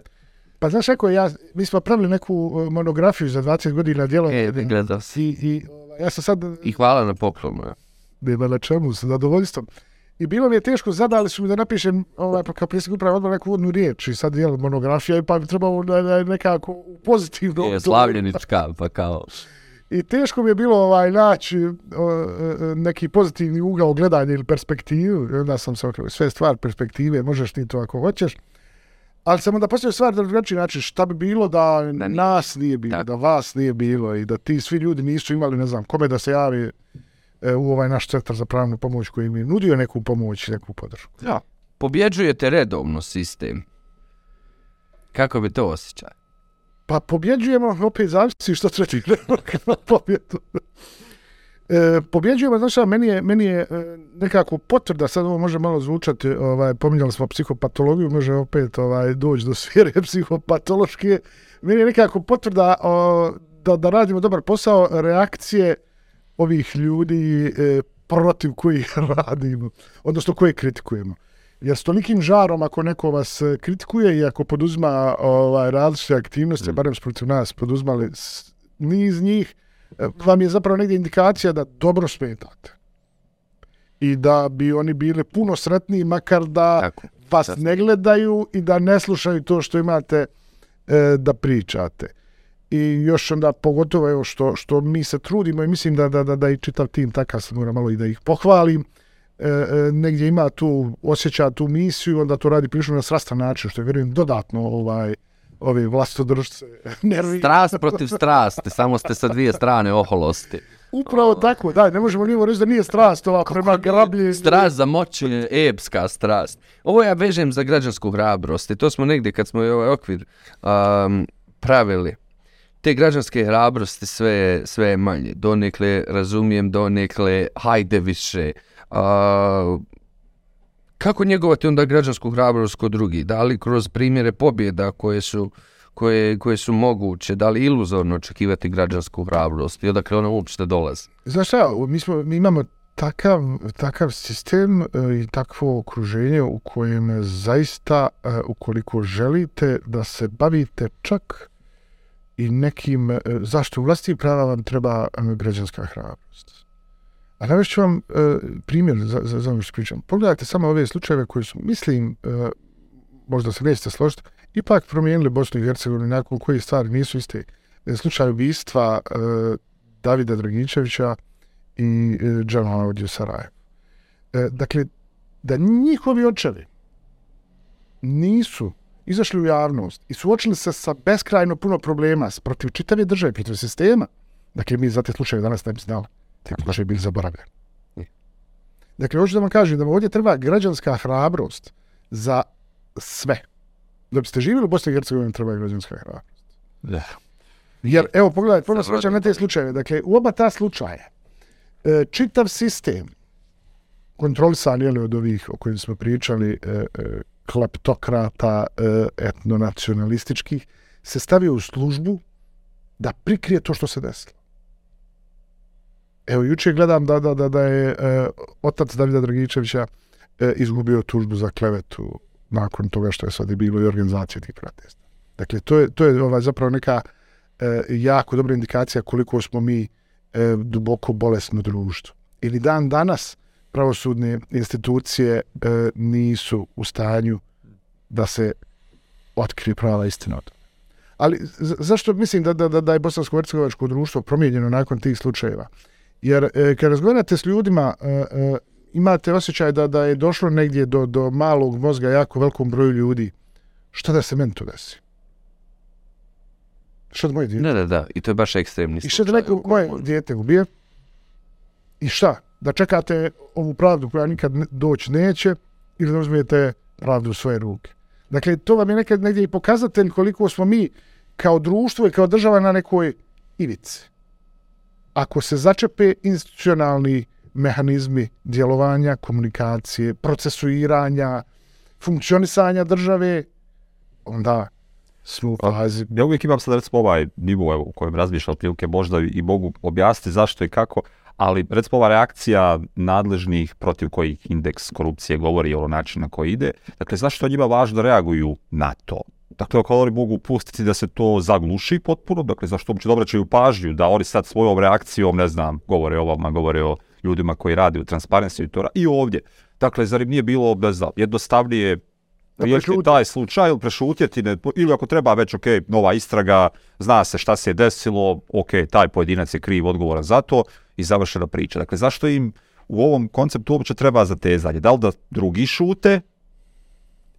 Pa znaš, ako ja, mi smo pravili neku e, monografiju za 20 godina djelo E, gledao si. i, i ovaj, ja sam sad I hvala na poklonu. ja. nema na čemu, sa zadovoljstvom. I bilo mi je teško, zadali su mi da napišem ovaj, pa kao predsjednik uprave odbora neku uvodnu riječ i sad je monografija pa bi trebalo da, da nekako pozitivno. Je slavljenička, pa kao... I teško mi je bilo ovaj naći o, o, neki pozitivni ugao gledanja ili perspektivu. I onda sam se okrenuo, sve stvar perspektive, možeš ti to ako hoćeš. Ali sam onda postavio stvar da drugačiji način, šta bi bilo da, Da nije. nas nije bilo, Tako. da vas nije bilo i da ti svi ljudi nisu imali, ne znam, kome da se javi e, u ovaj naš centar za pravnu pomoć koji mi je nudio neku pomoć, neku podršku. Ja. Pobjeđujete redovno sistem. Kako bi to osjećaj? Pa pobjeđujemo, opet zavisi što treći na pobjedu. E, pobjeđujemo, znaš šta, meni je, meni je e, nekako potvrda, sad ovo može malo zvučati, ovaj, pominjali smo psihopatologiju, može opet ovaj, doći do sfere psihopatološke, meni je nekako potvrda o, da, da radimo dobar posao reakcije ovih ljudi e, protiv kojih radimo, odnosno koje kritikujemo. Jer s tolikim žarom ako neko vas e, kritikuje i ako poduzma ovaj, različite aktivnosti, Mm. barem protiv nas poduzmali niz njih, e, vam je zapravo negdje indikacija da dobro smetate. I da bi oni bili puno sretniji, makar da Tako. vas sasvim. ne gledaju i da ne slušaju to što imate e, da pričate. I još onda pogotovo evo što, što mi se trudimo i mislim da, da, da, da i čitav tim takav sam moram malo i da ih pohvalim. E, e, negdje ima tu, osjeća tu misiju, onda to radi prilično na srastan način, što je vjerujem dodatno ovaj, ove vlastodržce nervi. Strast protiv strasti, samo ste sa dvije strane oholosti. Upravo tako, da, ne možemo nivo reći da nije strast ova prema grablji. Strast za moć je epska strast. Ovo ja vežem za građansku hrabrost i to smo negdje kad smo ovaj okvir um, pravili. Te građanske hrabrosti sve, sve je manje. Donekle razumijem, donekle hajde više. A, kako njegovati onda građansku hrabrost kod drugih? Da li kroz primjere pobjeda koje su koje, koje su moguće, da li iluzorno očekivati građansku hrabrost i odakle ona uopšte dolazi? Znaš šta, mi, smo, mi imamo takav, takav sistem e, i takvo okruženje u kojem zaista, e, ukoliko želite da se bavite čak i nekim, e, zašto u vlasti prava vam treba građanska hrabrost. A navešću vam e, primjer za, za, za ono što pričam. Pogledajte samo ove slučajeve koji su, mislim, e, možda se nećete složiti, ipak promijenili Bosnu i Hercegovini nakon koji stvari nisu iste. E, Slučaj ubistva e, Davida Dragičevića i e, Džanova od u E, dakle, da njihovi očevi nisu izašli u javnost i suočili se sa beskrajno puno problema s- protiv čitave države, protiv sistema, dakle, mi za te slučaje danas ne bi znali. Te slučaje bili zaboravljeni. Je. Dakle, hoću da vam kažem da vam ovdje treba građanska hrabrost za sve. Da biste živjeli u Bosni i Hercegovini treba je građanska hrabrost. Da. Jer, evo, pogledajte, ponovno Sa se vraćam na te slučajeve. Dakle, u oba ta slučaja, e, čitav sistem kontrolisan je li od ovih o kojim smo pričali, e, e, kleptokrata, e, etnonacionalističkih, se stavio u službu da prikrije to što se desilo. Evo, juče gledam da, da, da, da je e, otac Davida Dragičevića e, izgubio tužbu za klevetu nakon toga što je sad i bilo i organizacija tih protesta. Dakle, to je, to je ovaj, zapravo neka e, jako dobra indikacija koliko smo mi e, duboko bolesno društvo. Ili dan danas pravosudne institucije e, nisu u stanju da se otkrije prava istina o tome. Ali zašto mislim da, da, da, da je bosansko-hercegovačko društvo promijenjeno nakon tih slučajeva? Jer e, kad razgovarate s ljudima, e, e, imate osjećaj da, da je došlo negdje do, do malog mozga jako velikom broju ljudi. Šta da se meni to desi? Šta da moje dijete? Da, da, da. I to je baš ekstremni I šta da slučaj neko moje dijete ubije? I šta? Da čekate ovu pravdu koja nikad doći neće ili da uzmijete pravdu u svoje ruke? Dakle, to vam je nekad negdje i pokazatelj koliko smo mi kao društvo i kao država na nekoj ivici. Ako se začepe institucionalni mehanizmi djelovanja, komunikacije, procesuiranja, funkcionisanja države, onda smo u fazi Ja uvijek imam sad recimo ovaj nivo evo, u kojem razmišljam otprilike možda i mogu objasniti zašto i kako, ali recimo ova reakcija nadležnih protiv kojih indeks korupcije govori o način na koji ide, dakle zašto je njima važno reaguju na to? Dakle, ako oni mogu pustiti da se to zagluši potpuno, dakle, zašto uopće da obraćaju pažnju, da oni sad svojom reakcijom, ne znam, govore o ovama, govore o ljudima koji radi u Transparency i to i ovdje. Dakle, zar im nije bilo, ne znam, jednostavnije riješiti taj slučaj ili prešutjeti, ne, ili ako treba već, ok, nova istraga, zna se šta se je desilo, ok, taj pojedinac je kriv, odgovoran za to i završena priča. Dakle, zašto im u ovom konceptu uopće treba zatezanje? Da li da drugi šute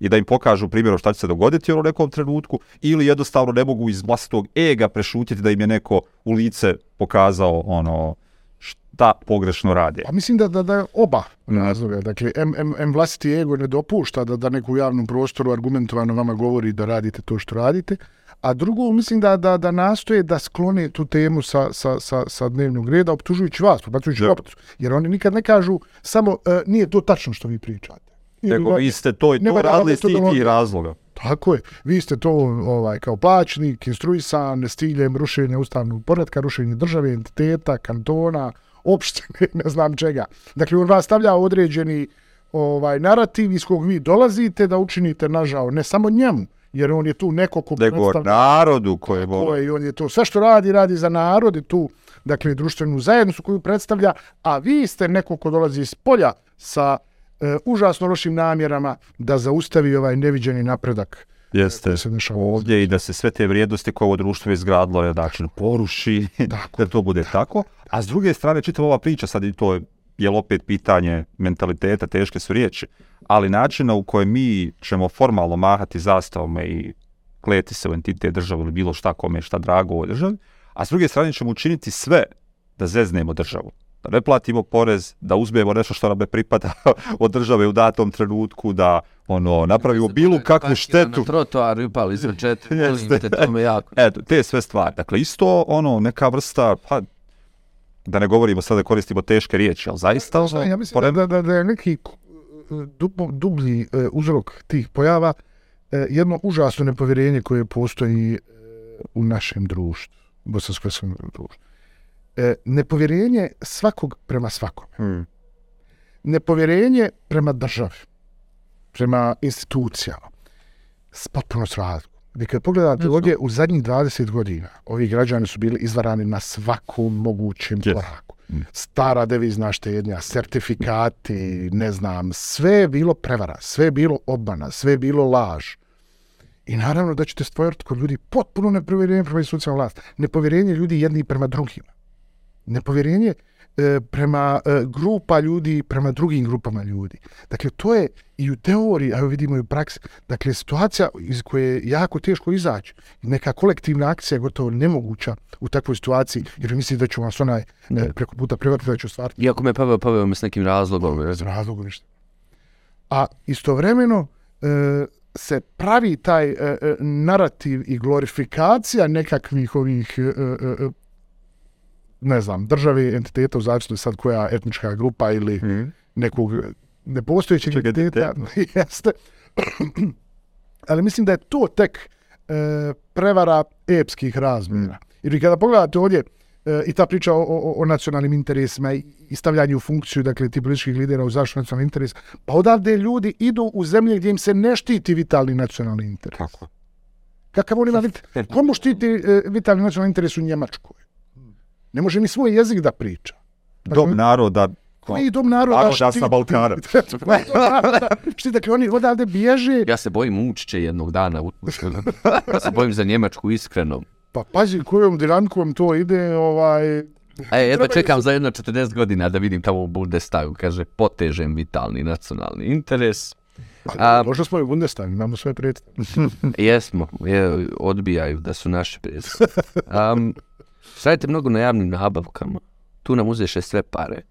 i da im pokažu primjerom šta će se dogoditi u nekom trenutku ili jednostavno ne mogu iz vlastitog ega prešutjeti da im je neko u lice pokazao ono šta pogrešno rade. Pa mislim da, da, da oba razloga. Dakle, M, M, M vlastiti ego ne dopušta da, da neko u javnom prostoru argumentovano vama govori da radite to što radite, a drugo, mislim da, da, da nastoje da sklone tu temu sa, sa, sa, sa dnevnog reda, optužujući vas, Da. loptu. Jer oni nikad ne kažu samo e, nije to tačno što vi pričate. Nego vi ste to i to radili iz tih metodologija. tih razloga. Tako je. Vi ste to ovaj kao plaćnik, instruisan s ciljem rušenja ustavnog poretka, rušenja države, entiteta, kantona, opštine, ne znam čega. Dakle, on vas stavlja određeni ovaj narativ iz kog vi dolazite da učinite nažao ne samo njemu, jer on je tu neko ko Nego predstavlja narodu koje je, i on je to sve što radi, radi za narod i tu, dakle, društvenu zajednicu koju predstavlja, a vi ste neko ko dolazi iz polja sa e, užasno lošim namjerama da zaustavi ovaj neviđeni napredak Jeste koji se dešava. ovdje i da se sve te vrijednosti koje ovo društvo izgradilo je način poruši, Tako. da to bude tako. A s druge strane, čitava ova priča, sad i to je jel opet pitanje mentaliteta, teške su riječi, ali načina u kojem mi ćemo formalno mahati zastavama i kleti se u entitet države ili bilo šta kome je šta drago u ovoj državi, a s druge strane ćemo učiniti sve da zeznemo državu. Da ne platimo porez, da uzmemo nešto što nam ne pripada od države u datom trenutku, da ono napravimo bilo kakvu štetu. Na trotoaru i pali iza četiri, Jeste. te, to me jako. Eto, te sve stvari. Dakle, isto ono, neka vrsta, pa, da ne govorimo sad da koristimo teške riječi, ali zaista ono, Ja mislim porem- da, da, da je neki dubo, dublji e, uzrok tih pojava e, jedno užasno nepovjerenje koje postoji e, u našem društvu, bosansko društvu. E, nepovjerenje svakog prema svakom. Hmm. nepovjerenje prema državi, prema institucijama, s potpuno s razlogom. Vi kad pogledate ovdje, u zadnjih 20 godina, ovi građani su bili izvarani na svakom mogućem Yes. koraku. Stara devizna štednja, sertifikati, ne znam, sve je bilo prevara, sve je bilo obmana, sve je bilo laž. I naravno da ćete stvoriti kod ljudi potpuno nepovjerenje prema institucijama vlasti. Nepovjerenje ljudi jedni prema drugima nepovjerenje e, prema e, grupa ljudi, prema drugim grupama ljudi. Dakle, to je i u teoriji, a vidimo i u praksi, dakle, situacija iz koje je jako teško izaći. Neka kolektivna akcija je gotovo nemoguća u takvoj situaciji, jer mislim da ću vas onaj e, preko puta privatiti da ću stvariti Iako me paveo, paveo me s nekim razlogom. bez razloga ništa. A istovremeno e, se pravi taj e, e, narativ i glorifikacija nekakvih ovih e, e, e, ne znam, države, entiteta, u zavisnosti sad koja etnička grupa ili Hmm. nekog nepostojećeg Čeg entiteta. Jeste. Ali mislim da je to tek e, prevara epskih razmjera. Jer vi kada pogledate ovdje e, i ta priča o, o, o nacionalnim interesima i, i stavljanju u funkciju, dakle, ti političkih lidera u zaštitu nacionalnih interesa, pa odavde ljudi idu u zemlje gdje im se ne štiti vitalni nacionalni interes. Kako? Kakav on ima vit... Komu štiti e, vitalni nacionalni interes u Njemačkoj? Ne može ni svoj jezik da priča. Dom naroda, Koji dom naroda Naroda štiti? sa Balkana. Štiti? Dakle, oni odavde bježe, Ja se bojim ući će jednog dana. ja se bojim za Njemačku iskreno. pa pazi kojom dinamikom to ide, ovaj... E, jedva čekam za jedno 40 godina da vidim tamo u Bundestagu. Kaže, potežem vitalni nacionalni interes. A- Možda smo i u Bundestagu, imamo sve predstavnike. Jesmo, je, odbijaju da su naši predstavnici. Um, Stavite mnogo na javnim nabavkama. Tu nam uzeše sve pare.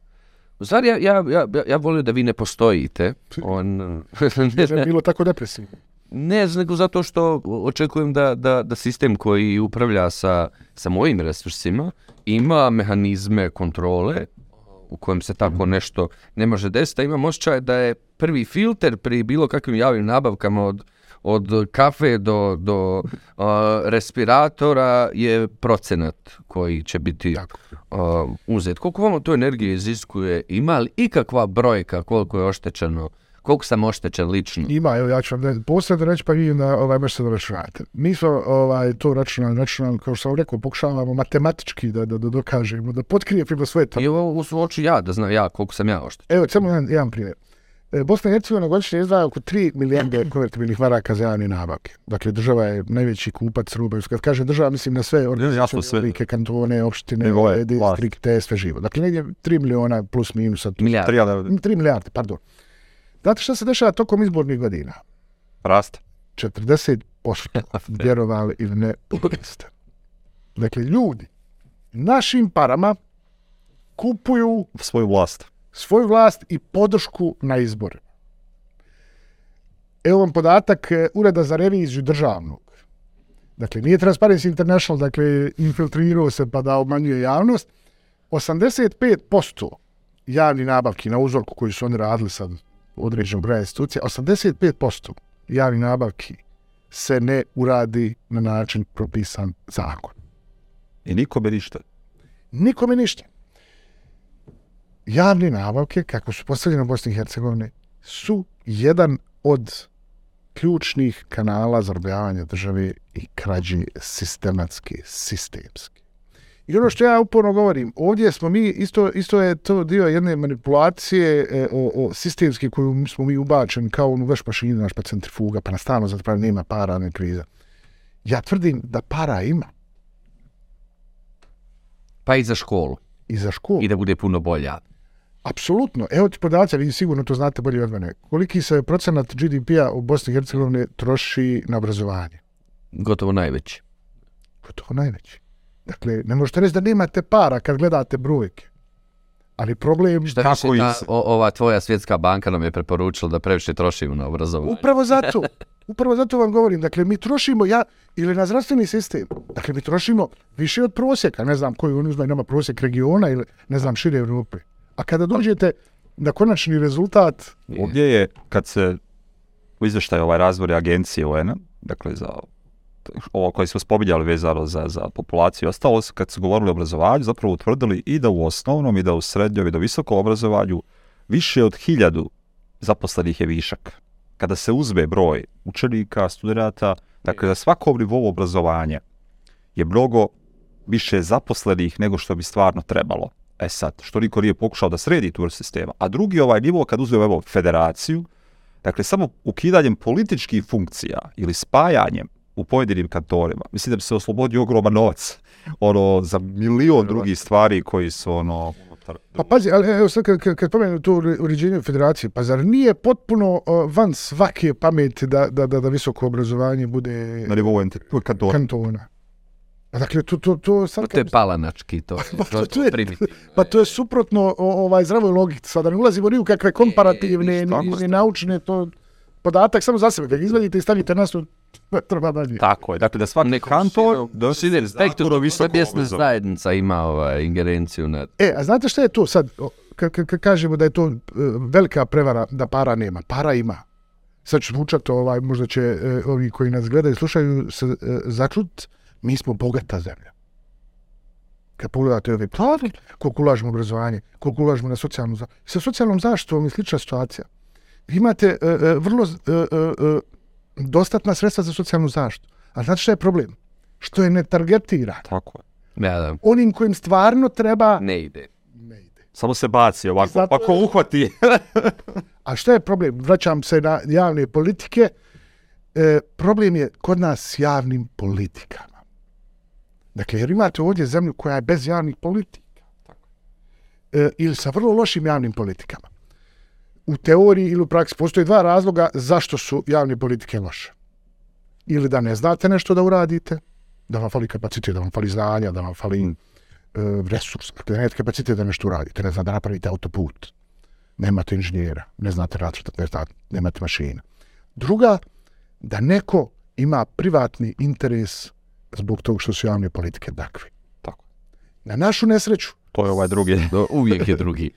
U stvari, ja, ja, ja, ja volio da vi ne postojite. On, ne, Ne, bilo tako depresivno. ne, nego zato što očekujem da, da, da sistem koji upravlja sa, sa mojim resursima ima mehanizme kontrole u kojem se tako nešto ne može desiti. Imam osjećaj da je prvi filter pri bilo kakvim javnim nabavkama od, od kafe do, do uh, respiratora je procenat koji će biti Tako. uh, uzet. Koliko vam to energije iziskuje? Ima li ikakva brojka koliko je oštećeno? Koliko sam oštećen lično? Ima, evo ja ću vam posebno reći pa vi na ovaj možete da računate. Mi smo ovaj, to računali, računali, kao što sam rekao, pokušavamo matematički da, da, da dokažemo, da potkrijepimo svoje I ovo u oči ja, da znam ja koliko sam ja oštećen. Evo, samo jedan, jedan primjer. E, Bosna i Hercegovina godišnje izdvaja oko 3 milijarde konvertibilnih maraka za javne nabavke. Dakle, država je najveći kupac ruba. Kad kaže država, mislim na sve oblike, kantone, opštine, Nivoe, e, distrikte, sve živo. Dakle, negdje 3 miliona plus minus. ali 3 milijarde, pardon. Znate šta se dešava tokom izbornih godina? raste. 40% vjerovali ili ne, jeste. Dakle, ljudi našim parama kupuju Svoju vlast. Svoju vlast i podršku na izbore. Evo vam podatak e, Ureda za reviziju državnog. Dakle, nije Transparency International, dakle, infiltrirao se pa da obmanjuje javnost. 85% javni nabavki na uzorku koji su oni radili sad određenog broja institucija, 85% javni nabavki se ne uradi na način propisan zakon. I nikome ništa. Nikome ništa. Javne nabavke, kako su postavljene u Bosni i Hercegovini, su jedan od ključnih kanala za države i krađi sistematski, sistemski. I ono što ja uporno govorim, ovdje smo mi, isto, isto je to dio jedne manipulacije e, o, o sistemski koju smo mi ubačeni kao onu veš mašinu, naš pa centrifuga, pa na stalno zato pravi nema para, ne kriza. Ja tvrdim da para ima Pa i za školu. i za školu. I da bude puno bolja. Apsolutno. Evo ti podaci, vi sigurno to znate bolje od mene. Koliki se procenat GDP-a u Bosni i Hercegovini troši na obrazovanje? Gotovo najveći. Gotovo najveći. Dakle, ne možete reći da nemate para kad gledate brojke. Ali problem... Šta Kako iz- o, ova tvoja svjetska banka nam je preporučila da previše trošimo na obrazovanje. Upravo zato. Upravo zato vam govorim. Dakle, mi trošimo ja ili na zdravstveni sistem. Dakle, mi trošimo više od prosjeka. Ne znam koji oni uzmaju nama prosjek regiona ili ne znam šire Europe. A kada dođete na konačni rezultat, Ovdje je, kad se u izveštaju ovaj razvoj agencije UN-a, dakle za ovo koje smo spominjali vezano za, za populaciju i ostalo, kad su govorili o obrazovanju, zapravo utvrdili i da u osnovnom i da u srednjom i da u visokom obrazovanju više od hiljadu zaposlenih je višak. Kada se uzme broj učenika, studenta, dakle za svakom nivou obrazovanja je mnogo više zaposlenih nego što bi stvarno trebalo. E sad, što niko nije pokušao da sredi tu vrstu sistema. A drugi ovaj nivo, kad uzmemo evo, federaciju, dakle samo ukidanjem političkih funkcija ili spajanjem u pojedinim kantorima, mislim da bi se oslobodio ogroman novac ono, za milion drugih stvari koji su ono... Pa pazi, ali evo sad kad, kad, kad pomenu to ure- uređenje federacije, pa zar nije potpuno uh, van svake pameti da, da, da, da visoko obrazovanje bude na nivou kantona? Pa dakle, to, to, to sad... Pa to je palanački, to je, Pa to- to je- primitivno. Pa to je suprotno o, ovaj zdravoj logici. Sada ne ulazimo ni u kakve komparativne, ni, tako ni, ni naučne, to podatak samo za sebe. Kad ga izvadite i stavite na stol, ne treba dalje. Tako je, dakle da svaki Nekom kantor širom- donosi širom respektu, zakon o visokom bijesna obrazovanju. zajednica ima ovaj, ingerenciju nad... E, a znate šta je to sad? Kad kažemo da je to e, velika prevara da para nema. Para ima. Sad ću zvučati, ovaj, možda će e, ovi koji nas gledaju i slušaju se e, začut, mi smo bogata zemlja. Kad pogledate ove plave, koliko ulažemo u obrazovanje, koliko ulažemo na socijalnu zaštitu. Sa socijalnom zaštitom je slična situacija. Vi imate e, e, vrlo e, e, e, dostatna sredstva za socijalnu zaštitu. A znate šta je problem? Što je ne targetira. Tako je. Ja, da, Onim kojim stvarno treba, ne ide. ne ide. Samo se baci ovako, Zato- pa ko uhvati. A šta je problem? Vraćam se na javne politike. E, problem je kod nas s javnim politikama. Dakle, jer imate ovdje zemlju koja je bez javnih politika. E, ili sa vrlo lošim javnim politikama. U teoriji ili u praksi postoje dva razloga zašto su javne politike loše. Ili da ne znate nešto da uradite, da vam fali kapacitet, da vam fali znanja, da vam fali e, resurs, dakle, da nemate kapacitet da nešto uradite, ne znam, da napravite autoput, nemate inženjera, ne znate računati, ne znate, nemate mašina. Druga, da neko ima privatni interes zbog toga što su javne politike takve. Tako. Na našu nesreću, To je ovaj drugi. Do, uvijek je drugi.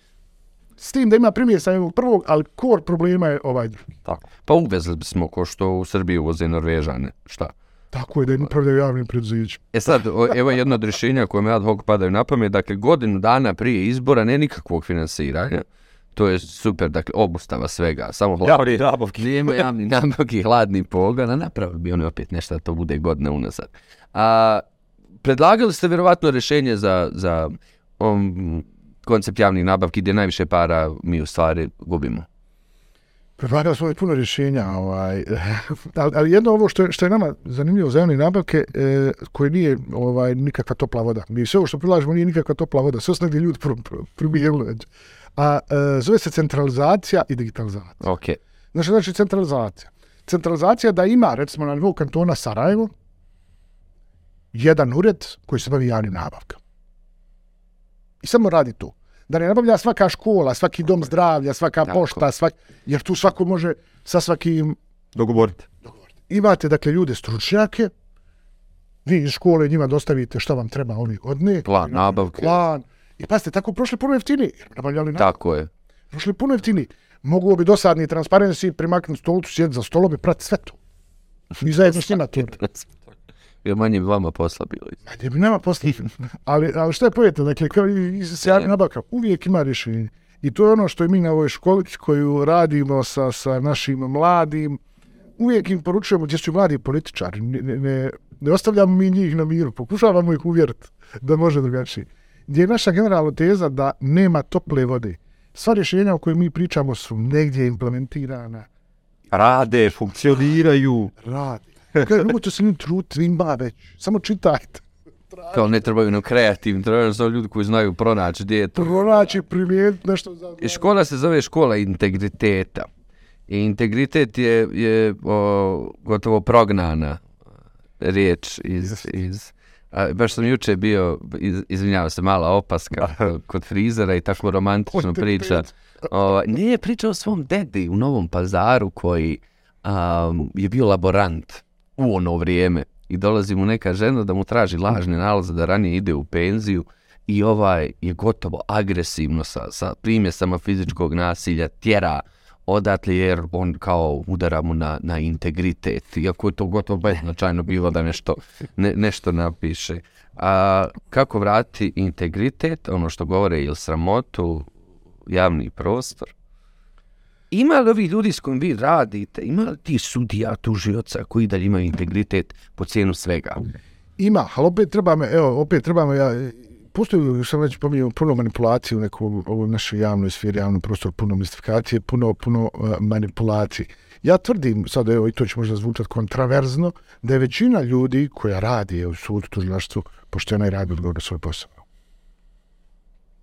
s tim da ima primjer sa ovog prvog, ali kor problema je ovaj drugi. Tako. Pa uvezli bismo ko što u Srbiji uvoze Norvežane. Šta? Tako je da im upravljaju javnim preduzećima. E sad, o, evo jedno od rješenja koje me ad hoc padaju na pamet, dakle godinu dana prije izbora ne nikakvog finansiranja, to je super, dakle obustava svega, samo hladni, Javni nabavki. vrijeme javni nabavki, hladni pogon, a napravili bi oni opet nešto da to bude godine unazad. A, predlagali ste vjerovatno rješenje za, za um, koncept javnih nabavki gdje najviše para mi u stvari gubimo. Predlagali smo i puno rješenja, ovaj, ali, ali jedno ovo što je, što je nama zanimljivo za javne nabavke, e, koje nije ovaj, nikakva topla voda. Mi sve ovo što prilažemo nije nikakva topla voda, sve negdje ljudi pr, pr, primijenili već. A e, zove se centralizacija i digitalizacija. Ok. Znači, znači centralizacija. Centralizacija da ima, recimo, na nivou kantona Sarajevo, jedan ured koji se bavi javnim nabavkama. I samo radi to. Da ne nabavlja svaka škola, svaki dom zdravlja, svaka Tako. pošta, svak, jer tu svako može sa svakim Dogovorite. imate dakle ljude stručnjake, vi iz škole njima dostavite šta vam treba oni godine. Plan nabavke. Plan. I pasite, tako prošli puno jeftiniji. Jer nabavljali na, Tako je. prošli puno jeftiniji. Mogu bi dosadni transparency, primaknuti stolicu, sjeti za stolom i prati sve to. Mi zajedno s njima to. Jer manje bi vama posla bilo. Ajde bi nema posla. ali, ali šta je pojete? Dakle, kao i i s javnim nabavkama, uvijek ima rješenje. I to je ono što mi na ovoj školi koju radimo sa, sa našim mladim, uvijek im poručujemo gdje su mladi političari. Ne, ne, ne, ne ostavljamo mi njih na miru, pokušavamo ih uvjeriti da može drugačije. Gdje je naša generalna teza da nema tople vode. Sva rješenja o kojoj mi pričamo su negdje implementirana. Rade, funkcioniraju. Radi. Kaže, nemojte se ni truti, ima već. Samo čitajte. Kao ne trebaju nam kreativni, trebaju nam ljudi koji znaju pronaći gdje je to. Pronaći, primijeniti nešto za... I škola se zove škola integriteta. I integritet je, je o, gotovo prognana riječ iz... iz a, baš sam juče bio, iz, izvinjavam se, mala opaska kod- kod frizera i tako romantično priča. O, nije pričao o svom dedi u Novom pazaru koji um, je bio laborant u ono vrijeme i dolazi mu neka žena da mu traži lažne nalaze da ranije ide u penziju i ovaj je gotovo agresivno sa, sa primjesama fizičkog nasilja tjera odatle jer on kao udara mu na, na integritet, iako je to gotovo beznačajno bilo da nešto, ne, nešto napiše. A kako vratiti integritet, ono što govore ili sramotu, javni prostor? Ima li ovi ljudi s kojim vi radite, ima li ti sudija, tužioca koji dalje imaju integritet po cijenu svega? Ima, ali opet treba me, evo, opet treba me, ja, postoji, sam već pominjao, puno manipulacije u nekom, ovoj našoj javnoj sferi, javnom prostoru, puno mistifikacije, puno, puno uh, manipulacije. Ja tvrdim, sad evo, i to će možda zvučati kontraverzno, da je većina ljudi koja radi u sudu, tužilaštvu, poštena i radi odgovor na svoj posao.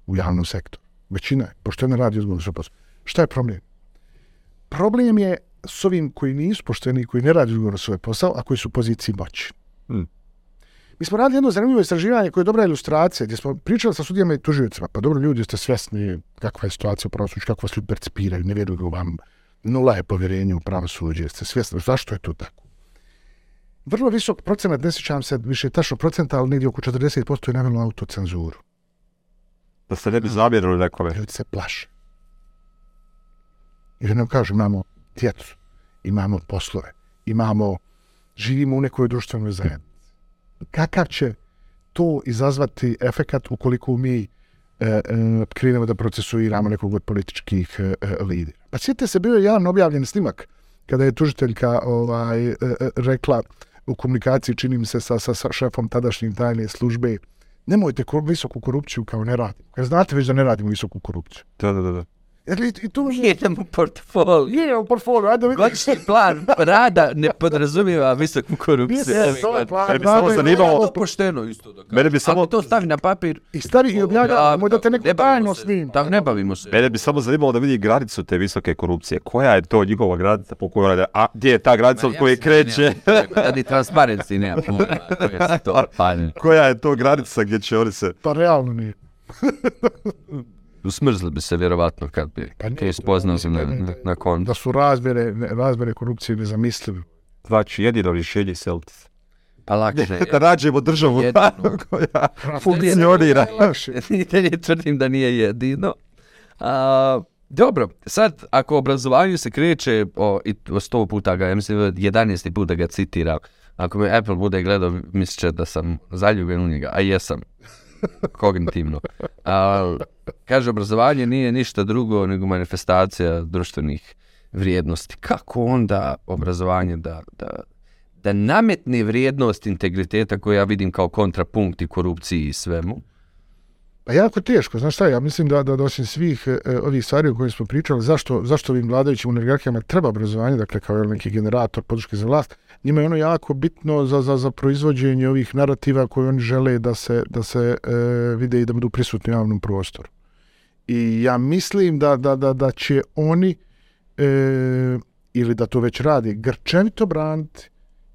U javnom sektoru. Većina je poštena radi odgovor na svoj posao. Šta je problem? Problem je s ovim koji nisu pošteni koji ne radi odgovor na svoj posao, a koji su u poziciji moći. Mi smo radili jedno zanimljivo istraživanje koje je dobra ilustracija, gdje smo pričali sa sudijama i tužiocima. Pa dobro, ljudi ste svjesni kakva je situacija u pravosuđu, kako vas ljudi percipiraju, ne vjeruju vam, nula je povjerenje u pravosuđe, jeste svjesni, zašto je to tako? Vrlo visok procenat, ne sjećam se više tačno procenta, ali negdje oko 40% je navjelo autocenzuru. Da se ne bi zamjerili nekome. Ljudi se plaše. Jer nam kažu, imamo djecu, imamo poslove, imamo, živimo u nekoj društvenoj zajednici. Kakav će to izazvati efekat ukoliko mi e, e, krenemo da procesuiramo nekog od političkih e, e, lidera? Pa sjetite se, bio je jedan objavljen snimak kada je tužiteljka ovaj, e, e, rekla u komunikaciji, činim se, sa, sa, sa šefom tadašnjim tajne službe, nemojte kor visoku korupciju kao ne radimo. Jer znate već da ne radimo visoku korupciju. Da, da, da da. Jer i, i to može... Jedan u portfolio. Je u portfolio, ajde vidimo. Godišnji plan rada ne podrazumijeva visoku korupciju. Yes, to je plan. Mene bi samo zanimalo- To pošteno isto da kažem. Mene bi samo- Ako to stavi na papir... I stavi i objavlja, moj da te neko tajno se. s njim. Tak, ne bavimo se. Mene bi samo zanimalo da vidi granicu te visoke korupcije. Koja je to njihova granica po kojoj rade? A gdje je ta granica od koje kreće? Radi transparency, nema pojma. To je to. Pa ne. Koja je to granica gdje će oni se... Pa realno nije. Usmrzli bi se vjerovatno kad bi Pa ne, te spoznao se na, na, na kontu. Da su razmjere, razmjere korupcije nezamislive. Znači, jedino rješenje se. Pa lakše je. Da nađemo državu Jedino. koja funkcionira. Ne, ne tvrdim da nije jedino. A, dobro, sad ako obrazovanju se kreće, o, i to sto puta ga, ja mislim 11. put da ga citiram, ako me Apple bude gledao, mislit će da sam zaljubljen u njega, a jesam, kognitivno. A, kaže, obrazovanje nije ništa drugo nego manifestacija društvenih vrijednosti. Kako onda obrazovanje da, da, da nametne vrijednost integriteta koju ja vidim kao kontrapunkt i korupciji i svemu, Pa jako teško, znaš šta, ja mislim da, da, da osim svih e, ovih stvari o kojima smo pričali, zašto, zašto ovim vladajućim oligarhijama treba obrazovanje, dakle kao neki generator podrške za vlast, njima je ono jako bitno za, za, za proizvođenje ovih narativa koje oni žele da se, da se e, vide i da budu prisutni u javnom prostoru. I ja mislim da, da, da, da će oni, e, ili da to već radi, grčevito braniti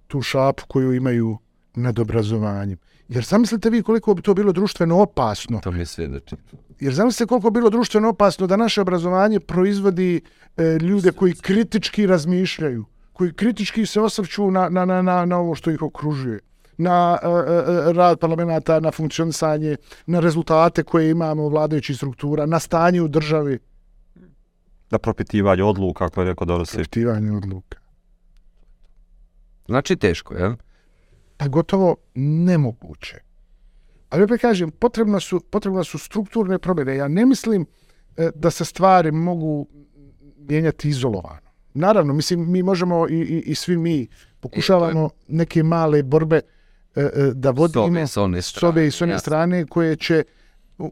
tu šapu koju imaju nad obrazovanjem. Jer zamislite vi koliko bi to bilo društveno opasno. To mi je svjedoči. Jer zamislite koliko bi bilo društveno opasno da naše obrazovanje proizvodi e, ljude koji kritički razmišljaju, koji kritički se osvrću na, na, na, na, na ovo što ih okružuje na uh, uh, rad parlamenta, na funkcionisanje, na rezultate koje imamo vladajućih struktura, na stanje u državi. Na propitivanje odluka, kako je rekao Dorosi. Propitivanje odluka. Znači teško, jel? Pa gotovo nemoguće. Ali opet kažem, potrebno su, potrebno su strukturne promjene. Ja ne mislim e, da se stvari mogu mijenjati izolovano. Naravno, mislim, mi možemo i, i, i svi mi pokušavamo neke male borbe e, e, da vodimo s one s obe i s one strane koje će,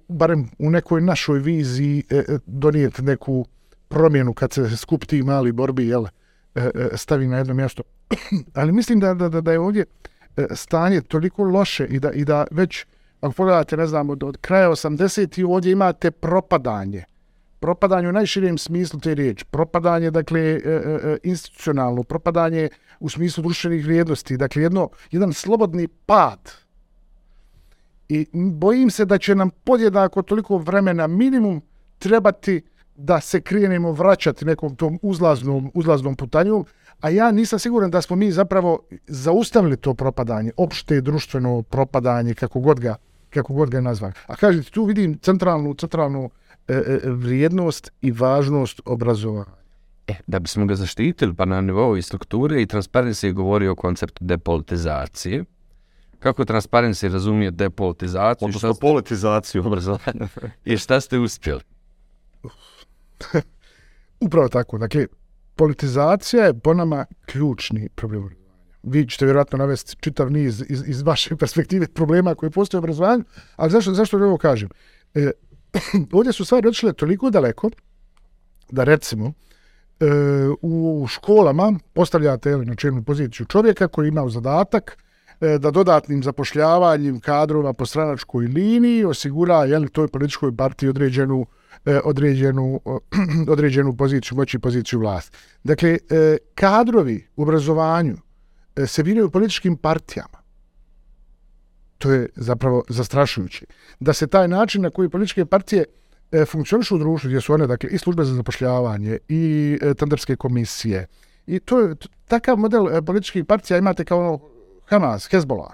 barem u nekoj našoj viziji, e, e, donijeti neku promjenu kad se skup ti mali borbi jel, e, e, stavi na jedno mjesto. Ali mislim da, da, da, je ovdje e, stanje toliko loše i da, i da već, ako pogledate, ne znam, od, od kraja 80. ovdje imate propadanje. Propadanje u najširijem smislu te riječi. Propadanje, dakle, e, e, e, institucionalno, propadanje u smislu društvenih vrijednosti. Dakle, jedno, jedan slobodni pad. I bojim se da će nam podjednako toliko vremena minimum trebati da se krenemo vraćati nekom tom uzlaznom, uzlaznom putanjom, a ja nisam siguran da smo mi zapravo zaustavili to propadanje, opšte društveno propadanje, kako god ga, kako god ga nazvali. A kažete, tu vidim centralnu, centralnu uh, vrijednost i važnost obrazovanja. E, da bismo ga zaštitili, pa na nivou i strukture i Transparency govori o konceptu depolitizacije. Kako Transparency razumije depolitizaciju Odnosno politizaciju. obrazovanja i šta ste uspjeli? Upravo tako. Dakle, politizacija je po nama ključni problem obrazovanja. Vi ćete vjerojatno navesti čitav niz iz, iz vaše perspektive problema koji postoje u obrazovanju, ali zašto, zašto ovo kažem? E, ovdje su stvari otišle toliko daleko da recimo e, u školama postavljate ili na čelnu poziciju čovjeka koji ima u zadatak e, da dodatnim zapošljavanjem kadrova po stranačkoj liniji osigura jel, toj političkoj partiji određenu e, određenu, određenu poziciju, moći poziciju vlasti. Dakle, e, kadrovi u obrazovanju e, se biraju u političkim partijama. To je zapravo zastrašujuće. Da se taj način na koji političke partije e, funkcionišu u društvu, gdje su one dakle, i službe za zapošljavanje, i e, tenderske komisije, i to je takav model e, političkih partija imate kao ono Hamas, Hezbollah,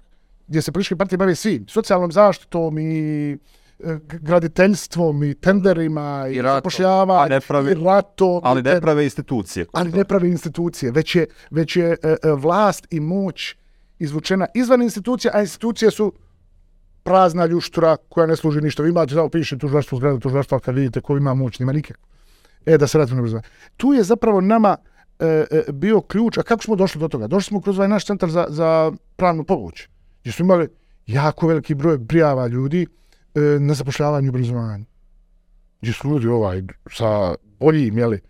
gdje se političke partije bave svim, socijalnom zaštitom i e, graditeljstvom i tenderima i, I ratom. zapošljavanjem A ne pravi- i ratom. Ali ne prave institucije. ali ne pravi institucije, već je, već je e, e, vlast i moć izvučena izvan institucija, a institucije su prazna ljuštura koja ne služi ništa. Vi imate samo piše tužilaštvo zgrada tužilaštva kad vidite ko ima moć, nima nikak. E, da se razvijemo brzo. Tu je zapravo nama e, e, bio ključ, a kako smo došli do toga? Došli smo kroz ovaj naš centar za, za pravnu pomoć, gdje smo imali jako veliki broj prijava ljudi e, na zapošljavanju i obrazovanju. Gdje su ljudi ovaj, sa boljim, jeli,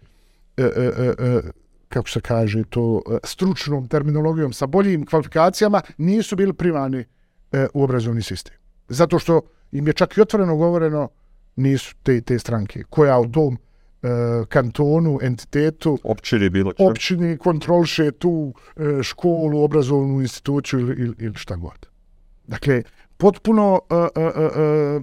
e, e, e, e kako se kaže to, e, stručnom terminologijom, sa boljim kvalifikacijama, nisu bili primani e, u obrazovni sistem. Zato što im je čak i otvoreno govoreno nisu te, te stranke koja u tom e, kantonu, entitetu, Općini bilo općini kontrolše tu e, školu, obrazovnu instituciju ili, ili, ili šta god. Dakle, potpuno e, e, e, e,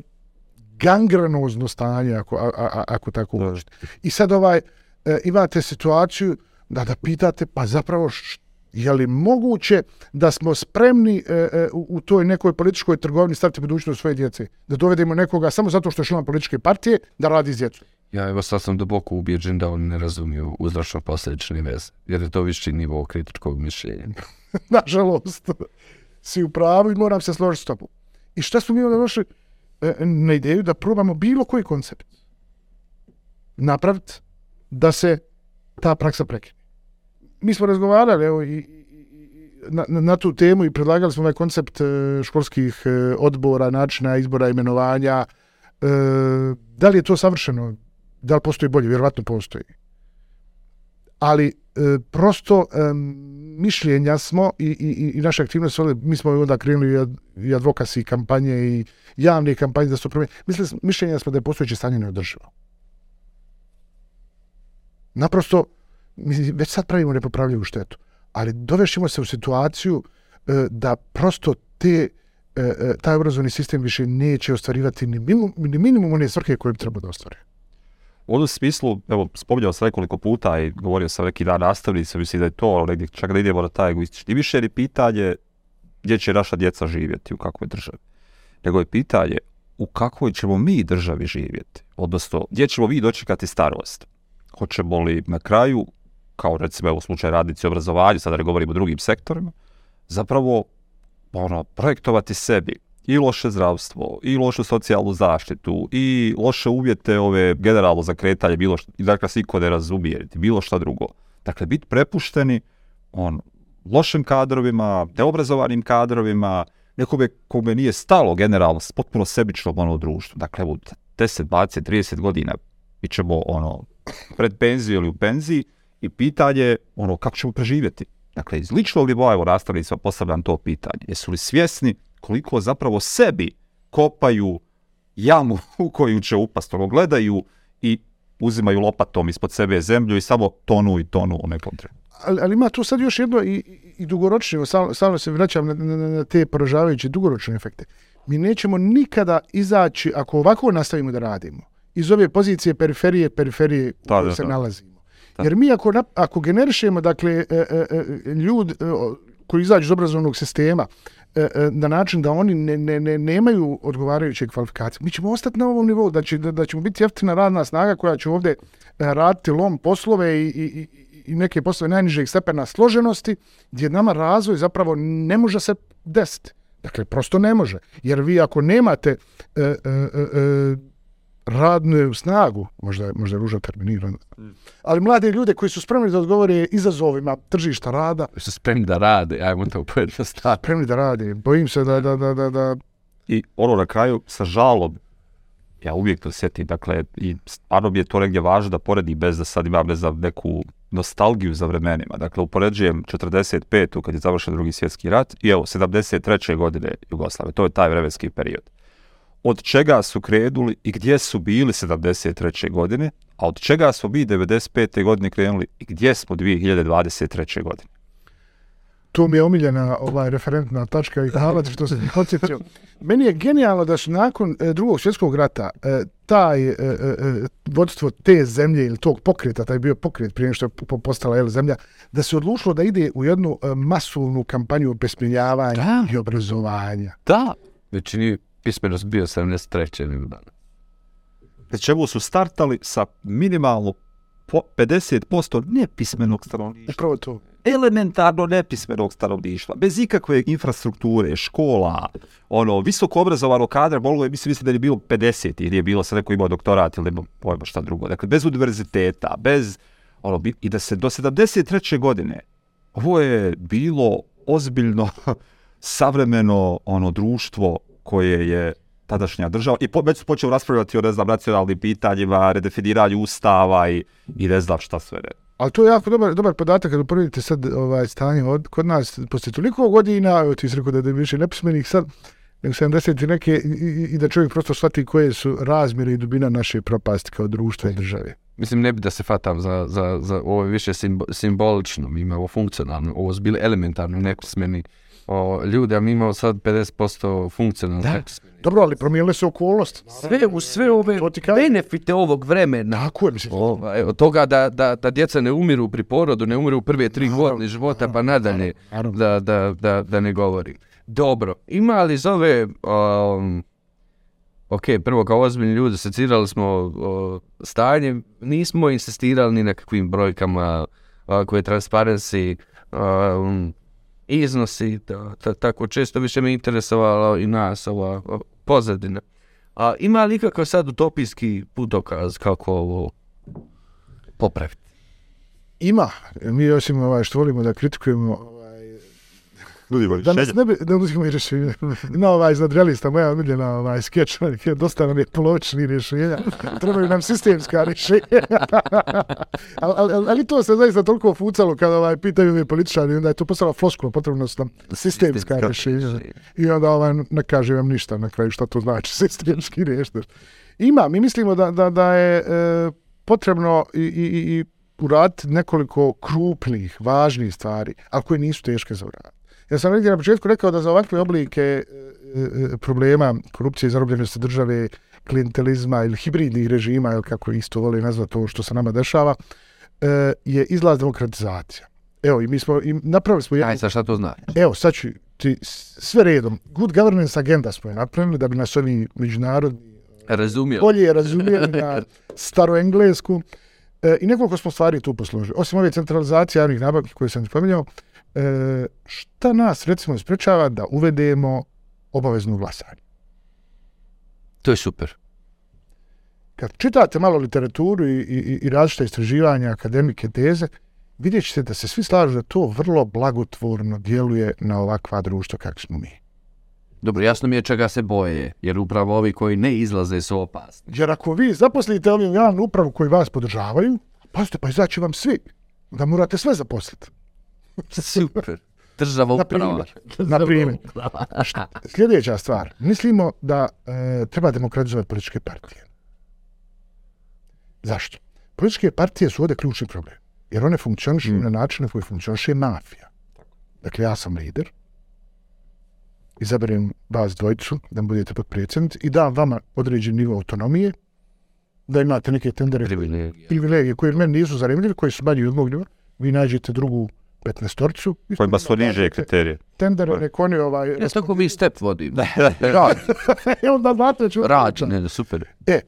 gangrenozno stanje, ako, a, a, ako tako možete. I sad ovaj, e, imate situaciju da da pitate, pa zapravo š, je li moguće da smo spremni e, e, u, toj nekoj političkoj trgovini staviti budućnost svoje djece? Da dovedemo nekoga samo zato što je član političke partije da radi s djecom? Ja evo sad sam duboko ubijeđen da oni ne razumiju uzročno posljedične veze, jer je to viši nivo kritičkog mišljenja. nažalost, si u pravu i moram se složiti s tobom. I šta smo mi onda došli e, na ideju da probamo bilo koji koncept napraviti da se ta praksa prekine. Mi smo razgovarali evo, i, i- i- na, na, na tu temu i predlagali smo ovaj koncept e, školskih e, odbora, načina izbora, imenovanja, e, da li je to savršeno? Da li postoji bolje? Vjerovatno postoji. Ali e, prosto e, mišljenja smo i, i, i naše aktivnosti, mi smo onda krenuli i, ad, i advokasi kampanje i javne kampanje da se to promijeni. Mišljenja smo da je postojeće stanje neodrživo. Naprosto, mi već sad pravimo nepopravljivu štetu, ali dovešćemo se u situaciju e, da prosto te e, e, taj obrazovni sistem više neće ostvarivati ni minimum, ni minimum one svrhe koje bi trebao da ostvare. U ovom smislu, evo, spominjao sam nekoliko puta i govorio sam neki dan nastavnici, mislim da je to ono negdje, čak da idemo na taj egoistični. Više je pitanje gdje će naša djeca živjeti, u kakvoj državi. Nego je pitanje u kakvoj ćemo mi državi živjeti. Odnosno, gdje ćemo vi dočekati starost. Hoćemo li na kraju, kao recimo u slučaju radnici obrazovanja, sada ne govorimo o drugim sektorima, zapravo ono, projektovati sebi i loše zdravstvo, i lošu socijalnu zaštitu, i loše uvjete ove generalno za kretanje, bilo što, dakle, se iko ne razumije, bilo šta drugo. Dakle, biti prepušteni on, lošim kadrovima, neobrazovanim kadrovima, nekome kome nije stalo generalno, potpuno sebično ono društvo. Dakle, evo, 10, 20, 30 godina mi ćemo ono, pred penziju ili u penziji i pitanje ono, kako ćemo preživjeti. Dakle, iz ličnog nivoa, evo, nastavnicima postavljam to pitanje. Jesu li svjesni koliko zapravo sebi kopaju jamu u koju će upast, ono gledaju i uzimaju lopatom ispod sebe zemlju i samo tonu i tonu u nekom trenutku. Ali, ali ima tu sad još jedno i, i dugoročno, stalno se vraćam na, na, na te poražavajuće dugoročne efekte. Mi nećemo nikada izaći, ako ovako nastavimo da radimo, iz ove pozicije periferije, periferije u kojoj se nalazimo. Da. Jer mi ako, ako generišemo, dakle, e, e, e, ljud koji izađu iz obrazovnog sistema, na način da oni ne, ne, ne, nemaju odgovarajuće kvalifikacije. Mi ćemo ostati na ovom nivou, da, će, da, da ćemo biti jeftina radna snaga koja će ovdje raditi lom poslove i, i, i neke poslove najnižeg stepena složenosti, gdje nama razvoj zapravo ne može se desiti. Dakle, prosto ne može. Jer vi ako nemate e, e, e, radnu snagu, možda, možda je ružno terminirano, mm. ali mlade ljude koji su spremni da odgovore izazovima tržišta rada. Su spremni da rade, ajmo to pojednostaviti. Spremni da rade, bojim se da, da, da, da, da... I ono na kraju, sa žalom, ja uvijek to sjetim, dakle, i stvarno mi je to negdje važno da poredi bez da sad imam ne znam, neku nostalgiju za vremenima. Dakle, upoređujem 45. kad je završen drugi svjetski rat i evo, 73. godine Jugoslave. To je taj vremenski period od čega su krenuli i gdje su bili 73. godine, a od čega smo mi 95. godine krenuli i gdje smo 2023. godine. Tu mi je omiljena ovaj referentna tačka i hvala što se podsjetio. Meni je genijalno da su nakon e, drugog svjetskog rata e, taj e, e, e vodstvo te zemlje ili tog pokreta, taj bio pokret prije što je postala jel, zemlja, da se odlučilo da ide u jednu e, masovnu kampanju obesmiljavanja i obrazovanja. Da, većini pismenost bio 73. nego dana. Na čemu su startali sa minimalno 50% nepismenog stanovništva. Upravo to. Elementarno nepismenog stanovništva. Bez ikakve infrastrukture, škola, ono, visoko obrazovano kadra, moglo je, mislim, mislim da je bilo 50 ili je bilo sa neko imao doktorat ili pojma šta drugo. Dakle, bez univerziteta, bez, ono, i da se do 73. godine, ovo je bilo ozbiljno savremeno ono društvo koje je tadašnja država i po, već su počeli raspravljati o ne znam, nacionalnim pitanjima, redefiniranju ustava i, i ne znam šta sve ne. Ali to je jako dobar, dobar podatak kad uporedite sad ovaj stanje od, kod nas poslije toliko godina, ti si rekao da je više nepismenih sad, nego 70 neke i, i, i, da čovjek prosto shvati koje su razmjere i dubina naše propasti kao društva i države. Mislim, ne bi da se fatam za, za, za ovo više simbo, simbolično, mi imamo funkcionalno, ovo su bili elementarno nepismeni o, ljude, a mi imamo sad 50% funkcionalno. Da. Dobro, ali promijenile se okolnosti. Sve, u sve ove benefite ovog vremena. Tako je, mislim. Ovaj, od toga da, da, da djeca ne umiru pri porodu, ne umiru u prve tri godine života, pa nadalje, da, da, da, da ne govorim. Dobro, ima li zove... Um, ok, prvo kao ozbiljni ljudi, secirali smo o, stanje, nismo insistirali ni na kakvim brojkama o, koje transparency um, iznosi, to, to, tako često više me interesovalo i nas ova pozadina. A ima li kakav sad utopijski putokaz kako ovo popraviti? Ima. Mi osim ovaj, što volimo da kritikujemo Nudimo Da nas rješenje. ne bi, da uzimo i rješenje. Ima ovaj iz nadrealista, moja omiljena ovaj skeč, dosta nam je polovični rješenja, trebaju nam sistemska rješenja. ali, ali, ali, to se zaista toliko fucalo kada ovaj, pitaju mi političari, onda je to postala floskula, potrebno su nam sistemska rješenja. I onda ovaj, ne kaže vam ništa na kraju šta to znači sistemski riješiti. Ima, mi mislimo da, da, da je e, potrebno i, i, i- i uraditi nekoliko krupnih, važnih stvari, ali koje nisu teške za uraditi. Ja sam negdje na početku rekao da za ovakve oblike e, e, problema korupcije i zarobljenosti države, klientelizma ili hibridnih režima, ili kako isto vole nazvati to što se nama dešava, e, je izlaz demokratizacija. Evo, i mi smo, i napravili smo Aj, sad šta to znači? Evo, sad ću ti sve redom. Good governance agenda smo je napravili da bi nas ovi međunarodni Razumio. bolje razumijeli na staroenglesku. E, I nekoliko smo stvari tu posložili. Osim ove centralizacije javnih nabavki koje sam spominjao, e, šta nas recimo sprečava da uvedemo obavezno glasanje? To je super. Kad čitate malo literaturu i, i, i različite istraživanja, akademike, teze, vidjet ćete da se svi slažu da to vrlo blagotvorno djeluje na ovakva društva kakvi smo mi. Dobro, jasno mi je čega se boje, jer upravo ovi koji ne izlaze su opasni. Jer ako vi zaposlite ovim javnu upravu koji vas podržavaju, pazite, pa izaći vam svi. Da morate sve zaposliti. Super. Država Na uprava. primjer. Na primjer. Šta- Sljedeća stvar. Mislimo da e, treba demokratizovati političke partije. Zašto? Političke partije su ovdje ključni problem. Jer one funkcionišu Mm. na način na koji funkcioniše mafija. Dakle, ja sam lider, izaberem vas dvojicu da mi budete potpredsjednici i dam vama određen nivo autonomije, da imate neke tendere Privilegija. privilegije koje meni nisu zanimljive, koji su manji od mog nivoa, vi nađete drugu petnestorcu. Kojima su niže kriterije. Tender, nek oni ovaj... Ja tako mi step vodim. Rad. I onda znate ću... Rad, ne, ne, super. E,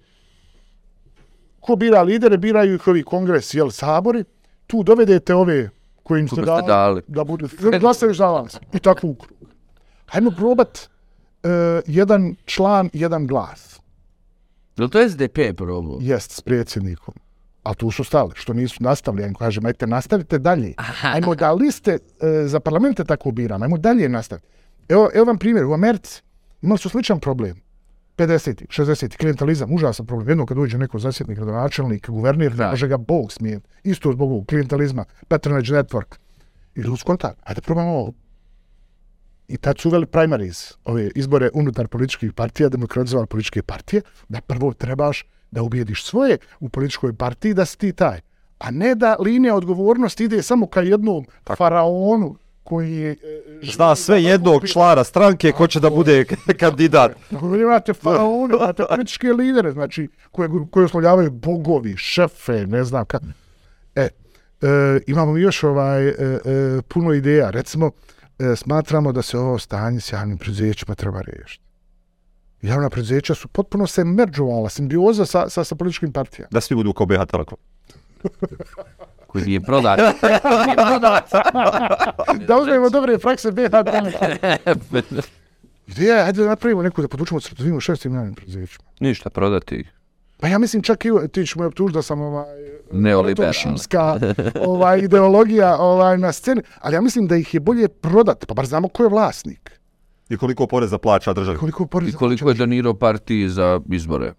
ko bira lidere, biraju ih ovi kongres, jel, sabori, tu dovedete ove ste Koga ste dali, dali. da budu, glasaju za vas. I tako u krug. Hajmo probat uh, jedan član, jedan glas. Jel to SDP problem? Jest s predsjednikom. A tu su stali, što nisu nastavili. Ajmo kažem, ajte nastavite dalje. Ajmo da liste e, za parlamente tako biramo. Ajmo dalje nastaviti. Evo, evo vam primjer. U Americi imali su sličan problem. 50. 60. klientalizam, užasan problem. Jedno kad dođe neko zasjetnik, gradonačelnik, guvernir, Da. ne može ga Bog smijeniti. Isto zbog ovog klientalizma, patronage network. I tu skontar, ajde probamo ovo. I tad su uveli primaries, ove izbore unutar političkih partija, demokratizovali političke partije, da prvo trebaš da ubijediš svoje u političkoj partiji da si ti taj. A ne da linija odgovornosti ide samo ka jednom faraonu koji je... e, Zna sve jednog člana stranke ko će da bude kandidat. Ako vi imate faraone, imate političke lidere, znači, koje, koje oslovljavaju bogovi, šefe, ne znam kako. E, e, imamo još ovaj, e, e, puno ideja. Recimo, e, smatramo da se ovo stanje s javnim preduzećima treba riješiti. Javna preduzeća su potpuno se meržovala, simbioza sa, sa, sa političkim partijama. Da svi budu kao BH Telekom. Koji nije prodat. da uzmemo dobre prakse BH Telekom. Ideja je, ajde da napravimo neku, da podvučemo crtu, vidimo šta je s tim javnim preduzećima. Ništa, prodati ih. Pa ja mislim čak i ti ćeš me optužiti da sam ovaj Neoliberalna. protošimska ovaj ideologija ovaj na sceni, ali ja mislim da ih je bolje prodat, pa bar znamo ko je vlasnik. I koliko poreza plaća državi. Koliko I poreza koliko je donirao partiji za izbore.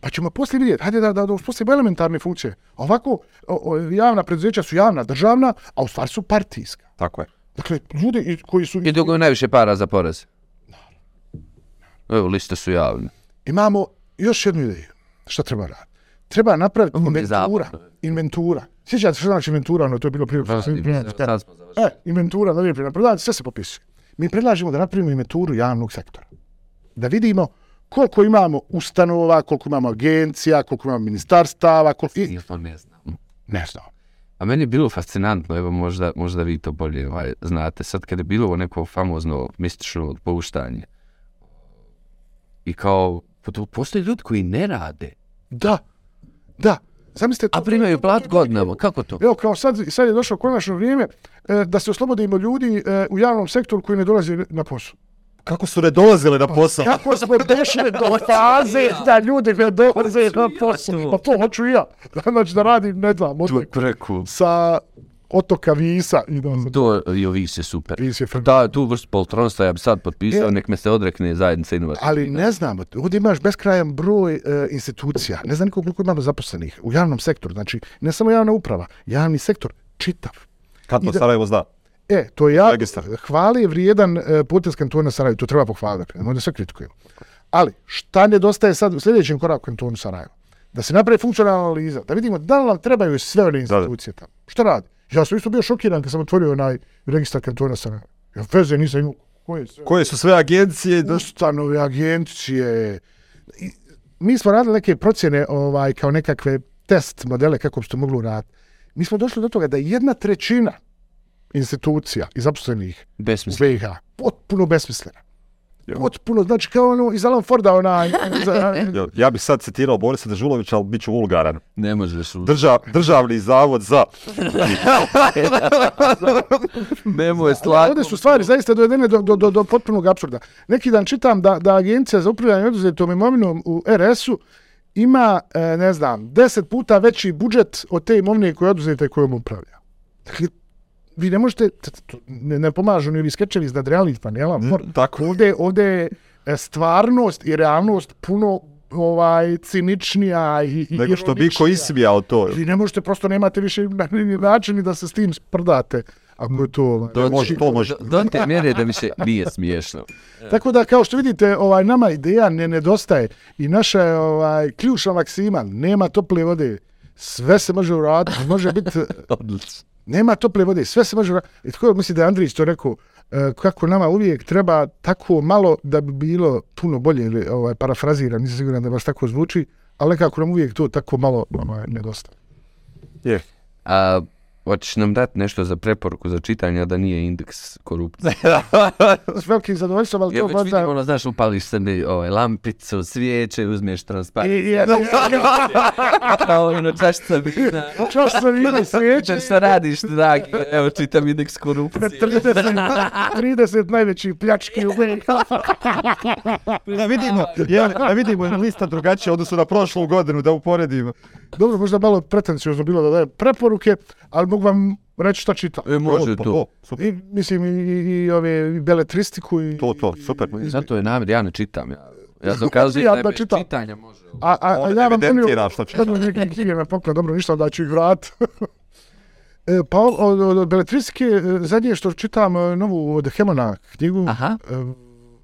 Pa ćemo poslije vidjeti, hajde da, da, da uspostavimo elementarne funkcije. Ovako, o, o, javna preduzeća su javna, državna, a u stvari su partijska. Tako je. Dakle, ljudi i- koji su... I dok je najviše para za porez. Evo, liste su javne. Imamo još jednu ideju. Šta treba raditi? Treba napraviti inventura. Inventura. Sjećate se što znači inventura, ono to je bilo prije... Sad smo završili. E, inventura, da nije prenapredavanje, sve se popisuje. Mi predlažemo da napravimo inventuru javnog sektora. Da vidimo koliko imamo ustanova, koliko imamo agencija, koliko imamo ministarstava, koliko... I... Ja to ne znam. Ne znam. A meni je bilo fascinantno, evo možda, možda vi to bolje ovaj, znate, sad kad je bilo ovo neko famozno mistično otpuštanje i kao, postoje ljudi koji ne rade, Da, da. Zamislite to. a primaju plat godinama, kako to? Evo, kao sad, sad je došlo konačno vrijeme e, da se oslobodimo ljudi e, u javnom sektoru koji ne dolaze na posao. Kako su ne dolazili na posao? Kako smo došli do faze da ljudi ne dolaze na posao? Pa to hoću i ja. Znači da radim, ne znam, odmah preku. sa otoka Visa. I da, To i ovi se super. Vis je. Da, tu vrstu poltronstva ja bi sad potpisao, E. nek me se odrekne zajednica inovacija. Ali ne znam, ovdje imaš beskrajan broj e, institucija. Ne znam niko koliko imamo zaposlenih u javnom sektoru. Znači, ne samo javna uprava, javni sektor čitav. Kad to da- Sarajevo zna? E, to je ja, Registar. hvali je vrijedan e, potez kantona Sarajevo, to treba pohvaliti, možda sve kritikujemo. Ali, šta nedostaje sad u sljedećem koraku kantonu Sarajevo? Da se napravi funkcionalna analiza, da vidimo da li nam trebaju sve one institucije tamo. Šta radi? Ja sam isto bio šokiran kad sam otvorio onaj registar kantona Sarajevo. Ja veze nisam imao. Koje sve? Koje su sve agencije? Da... ustanove, agencije. I Mi smo radili neke procjene ovaj, kao nekakve test modele kako bi se to moglo raditi. Mi smo došli do toga da jedna trećina institucija i zaposlenih u. BiH potpuno besmislena. Jo. Potpuno, znači kao ono iz Alan Forda onaj. za- Jo, Ja bih sad citirao Borisa Dežulovića, ali bit ću vulgaran. Ne možeš u... Drža, državni zavod za... Nemoj slati. Ovdje su stvari zaista dovedene do, do, do, do potpunog apsurda. Neki dan čitam da, da agencija za upravljanje oduzetom imovinom u RS-u ima, e, ne znam, deset puta veći budžet od te imovine koje oduzete kojom upravlja. Dakle, vi ne možete, t- t- ne, ne pomažu ni ovi skečevi iz nadrealnih panela, mor, Tako. ovdje, ovdje je e, stvarnost i realnost puno ovaj ciničnija i, i Nego što bi ko ismijao to. Vi ne možete, prosto nemate više na- ni način ni da se s tim sprdate. Ako je to... ovaj, Do, može, to može. Do, do te mjere da više nije smiješno. Tako da, kao što vidite, ovaj nama ideja ne nedostaje i naša je ovaj, ključna maksima, nema tople vode, sve se može uraditi, može biti, Odlično. Nema tople vode, sve se može. I tako misli da je Andrić to rekao, e, kako nama uvijek treba tako malo da bi bilo puno bolje, ili ovaj, parafraziram, nisam siguran da baš tako zvuči, ali nekako nam uvijek to tako malo ovaj, nedostaje. Je. A hoćeš nam dati nešto za preporuku za čitanje, da nije indeks korupcije? S velikim zadovoljstvom, ali Ja to već možda... vidim, ono, znaš, upališ sebi ovaj, lampicu, svijeće, uzmeš I, transparent. i, i, Kao ono čašća vina. Čas sam ima svijeće, šta radiš, dragi? Evo, čitam indeks korupcije. 30, 30 najvećih pljački u BiH. Da vidimo, je, da vidimo lista drugačija u odnosu na prošlu godinu, da uporedimo. Dobro, možda malo pretencijozno bilo da dajem preporuke, ali mogu vam reći šta čitam. E, može Pa to. super. I, mislim, i, i, i ove i beletristiku i... To, to, super. Zato je namjer, ja ne čitam. Ja, ja sam kazao, Ja ne, da čitam. čitanja može. A, a, a ja vam evidentira šta čita. Neke knjige me poklon, dobro, ništa, onda ću ih vrat. E, pa od, od, od beletristike, e, zadnje što čitam e, novu od Hemona knjigu, Aha. e,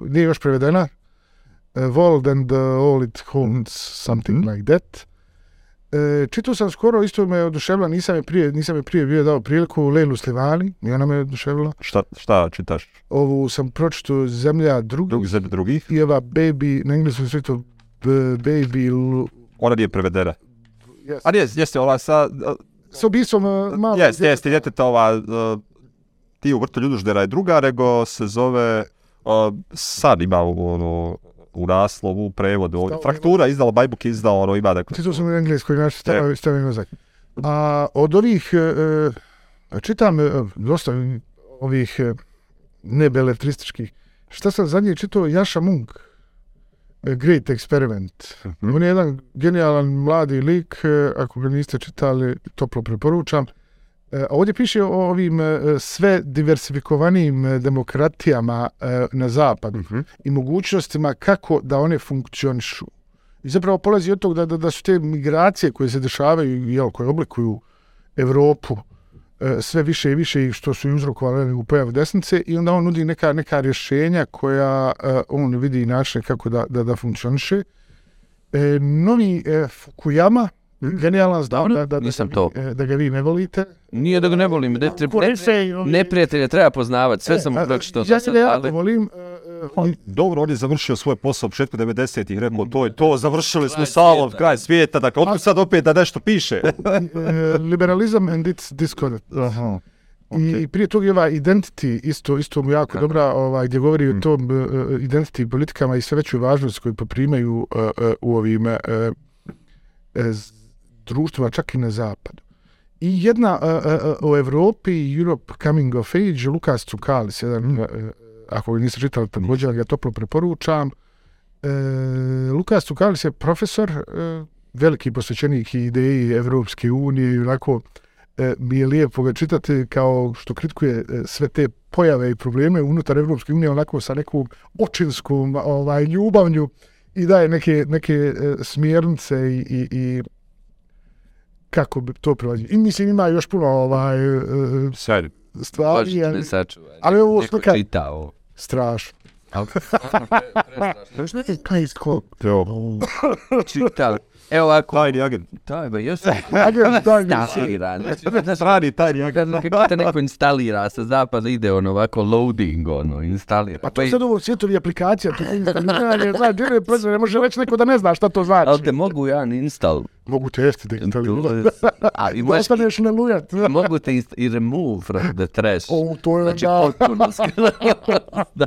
nije još prevedena, e, World and uh, All It Holds, something Mhm. like that. E, čitao sam skoro, isto me oduševila, nisam je prije, nisam je prije bio dao priliku, Lejlu Slivani, i ona me oduševila. Šta, šta čitaš? Ovu sam pročito Zemlja drugih Drug zemlje drugih? i ova Baby, na engleskom sve to Baby, Ona nije prevedena. yes. A nije, jeste ova sa... s ubistvom e, malo. Jeste, jeste, djeteta ova... uh, Ti u vrtu ljuduždera je druga, nego se zove... Uh, sad ima ono, u naslovu, u prevodu. ovdje. Stavio- Fraktura izdala, Bajbuk je izdao, ono ima dakle... Čitao sam u engleskoj, znači stavio, stavio mozak. A od ovih, e, e, čitam e, dosta ovih e, nebeletrističkih. Šta sam zadnje čitao? Jaša Munk. A Great Experiment. Mhm. On je jedan genijalan mladi lik, e, ako ga niste čitali, toplo preporučam. E, A ovdje piše o ovim e, sve diversifikovanijim e, demokratijama na zapadu Mhm. i mogućnostima kako da one funkcionišu. I zapravo polazi od toga da, da, da su te migracije koje se dešavaju, jel, koje oblikuju Evropu, sve više i više i što su i uzrokovali u pojavu desnice i onda on nudi neka, neka rješenja koja on vidi načine kako da, da, da funkcioniše. E, novi e, Fukuyama, genijalan znam Dobro, da, da, da, nisam to. e, da ga vi ne volite. Nije da ga ne volim, ne, treba, Ko ne, ne se i ovi- neprijatelja treba poznavati, sve sam E, a, pročitao. Ja sam, ga jako ali- volim. e, on- Dobro, on je završio svoj posao u početku 90-ih, rekao, to je to, završili smo svijeta. kraj svijeta, dakle, otkud sad opet da nešto piše? liberalizam and its disconnect. Aha. I, I prije toga je ova identity isto, isto mu jako Kako? dobra, ovaj, gdje govori Mm. o tom uh, identity politikama i sve veću važnost koju poprimaju uh, uh, u ovim uh, uh, društvima, čak i na zapadu. I jedna uh, uh, o Evropi, Europe Coming of Age, Lukas Cukalis, jedan, uh, ako ga niste čitali, također ga toplo preporučam. Uh, Lukas Cukalis je profesor, uh, veliki posvećenik ideji Evropske unije i onako e, mi je lijepo ga čitati kao što kritikuje e, sve te pojave i probleme unutar Evropske unije onako sa nekom očinskom ovaj, ljubavnju i daje neke, neke e, smjernice i, i, i kako bi to prelazi. I mislim ima još puno ovaj, e, Sjajno. stvari, ali sačuvaj. ali ovo Neko slika- čita ovo. strašno. Što je taj? Evo, Čita. Evo ovako. tajni agent. To je još Agent tajni. instaliran. Znači, Strani tajni agent. Kako te neko instalira sa zapada ide ono ovako loading ono instalira. Pa to je sad ovo svjetovi aplikacija, to ne može reći neko da ne zna šta to znači. Ali te mogu jedan install. Mogu testi da instaliraju. A i možeš ostaneš na lujat. mogu te i remove from the trash. O, to je Znači, da. da.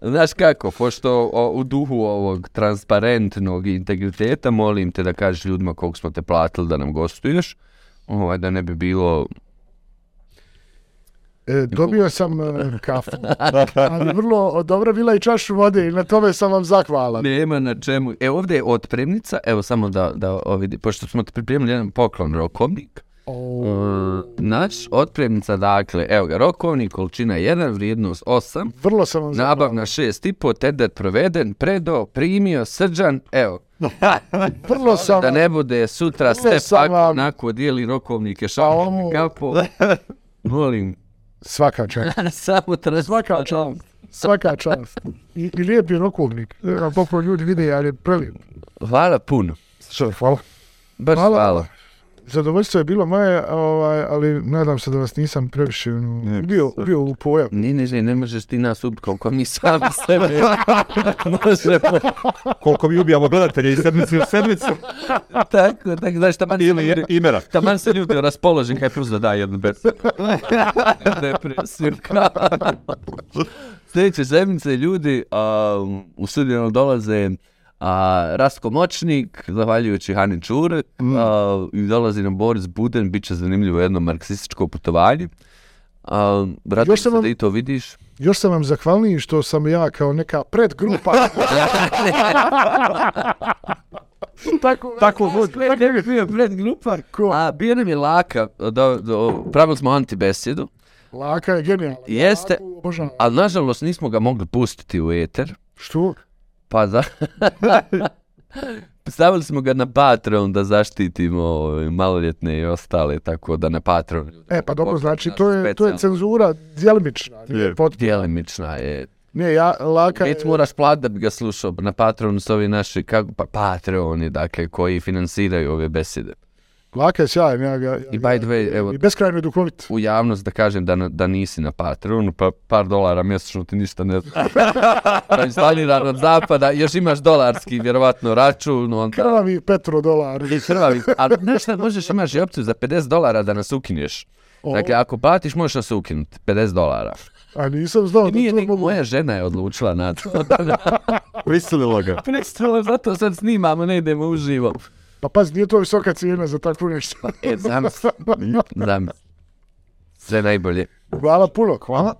Znaš kako, pošto o, u duhu ovog transparentnog integriteta, molim te da kažeš ljudima koliko smo te platili da nam gostuješ, ovaj, da ne bi bilo... E, dobio sam e, kafu, ali vrlo dobra bila i čašu vode i na tome sam vam zahvalan. Nema na čemu. E, ovdje je otpremnica, evo samo da, da ovdje, pošto smo pripremili jedan poklon rokovnik, O, Uh, naš otpremnica, dakle, evo ga, rokovnik, količina 1, vrijednost 8, vrlo sam vam zahvalan. nabav na 6,5, tender proveden, predo, primio, srđan, evo, Vrlo sam da ne bude sutra sve sam pak vam- onako dijeli rokovnike Pa šakom ovo- kapo. Molim, svaka čast. samo treba Svaka čast. Svaka čast. I, i lijep je rokovnik. Koliko ljudi vide, ali je prelijep. Hvala puno. Što, hvala. Baš Hvala. hvala. Zadovoljstvo je bilo moje, ovaj, ali nadam se da vas nisam previše ono, Ne, bio, bio u pojam. Ne, ne, ne, ne možeš ti nas ubiti koliko mi sami sebe možemo. Koliko mi ubijamo gledatelje i sedmicu u sedmicu. tako, tako, znaš, taman Ili je imera. Taman se ljudi raspoložen kaj plus da da jednu besu. Depresiju. Sljedeće sedmice ljudi um, u studiju dolaze a, Rasko Moćnik, zahvaljujući Hani Čure, a, i dolazi nam Boris Buden, bit će zanimljivo jedno marksističko putovanje. A, radujem Još sam se vam- da i to vidiš. Još sam vam zahvalniji što sam ja kao neka predgrupa. Tako, Tako god. Ne bi bio pred grupa. Ko? A bio nam je laka, do, do, pravili smo antibesjedu, Laka je genijalna. Jeste. Laku ali nažalost nismo ga mogli pustiti u eter, Što? Pa da... Stavili smo ga na Patreon da zaštitimo maloljetne i ostale, tako da na Patreon. E, pa dobro, znači, to je, to je cenzura djelimična. nije Je. potpuna. Djelimična je. Ne, ja, laka. Već moraš plat da bi ga slušao. Na Patreonu su ovi naši, kako, pa Patreoni, dakle, koji finansiraju ove besede. Laka je sjajan, ja ga... Ja, I by the way, evo, I beskrajno je duhovit. u javnost da kažem da, da nisi na Patreonu, pa par dolara mjesečno ti ništa ne zna. Pa instaliran od zapada, još imaš dolarski, vjerovatno, račun, on Krvavi petro dolar. I krvavi. A znaš šta, možeš imaš i opciju za 50 dolara da nas ukinješ. O, Dakle, ako platiš, možeš nas ukinuti. 50 dolara. a nisam znao da Nije, to ni, mogu... moja žena je odlučila na to. Prisililo ga. Prestalo, zato sad snimamo, ne idemo uživo. Pa pazi, nije to visoka cijena za takvu nešto. E, zamisli. Zamisli. Sve najbolje. Hvala puno, hvala.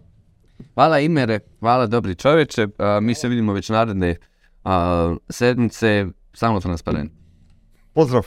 Hvala Imere, hvala dobri čovječe. A, mi se vidimo već naredne a, sedmice. Samo transparent. Pozdrav.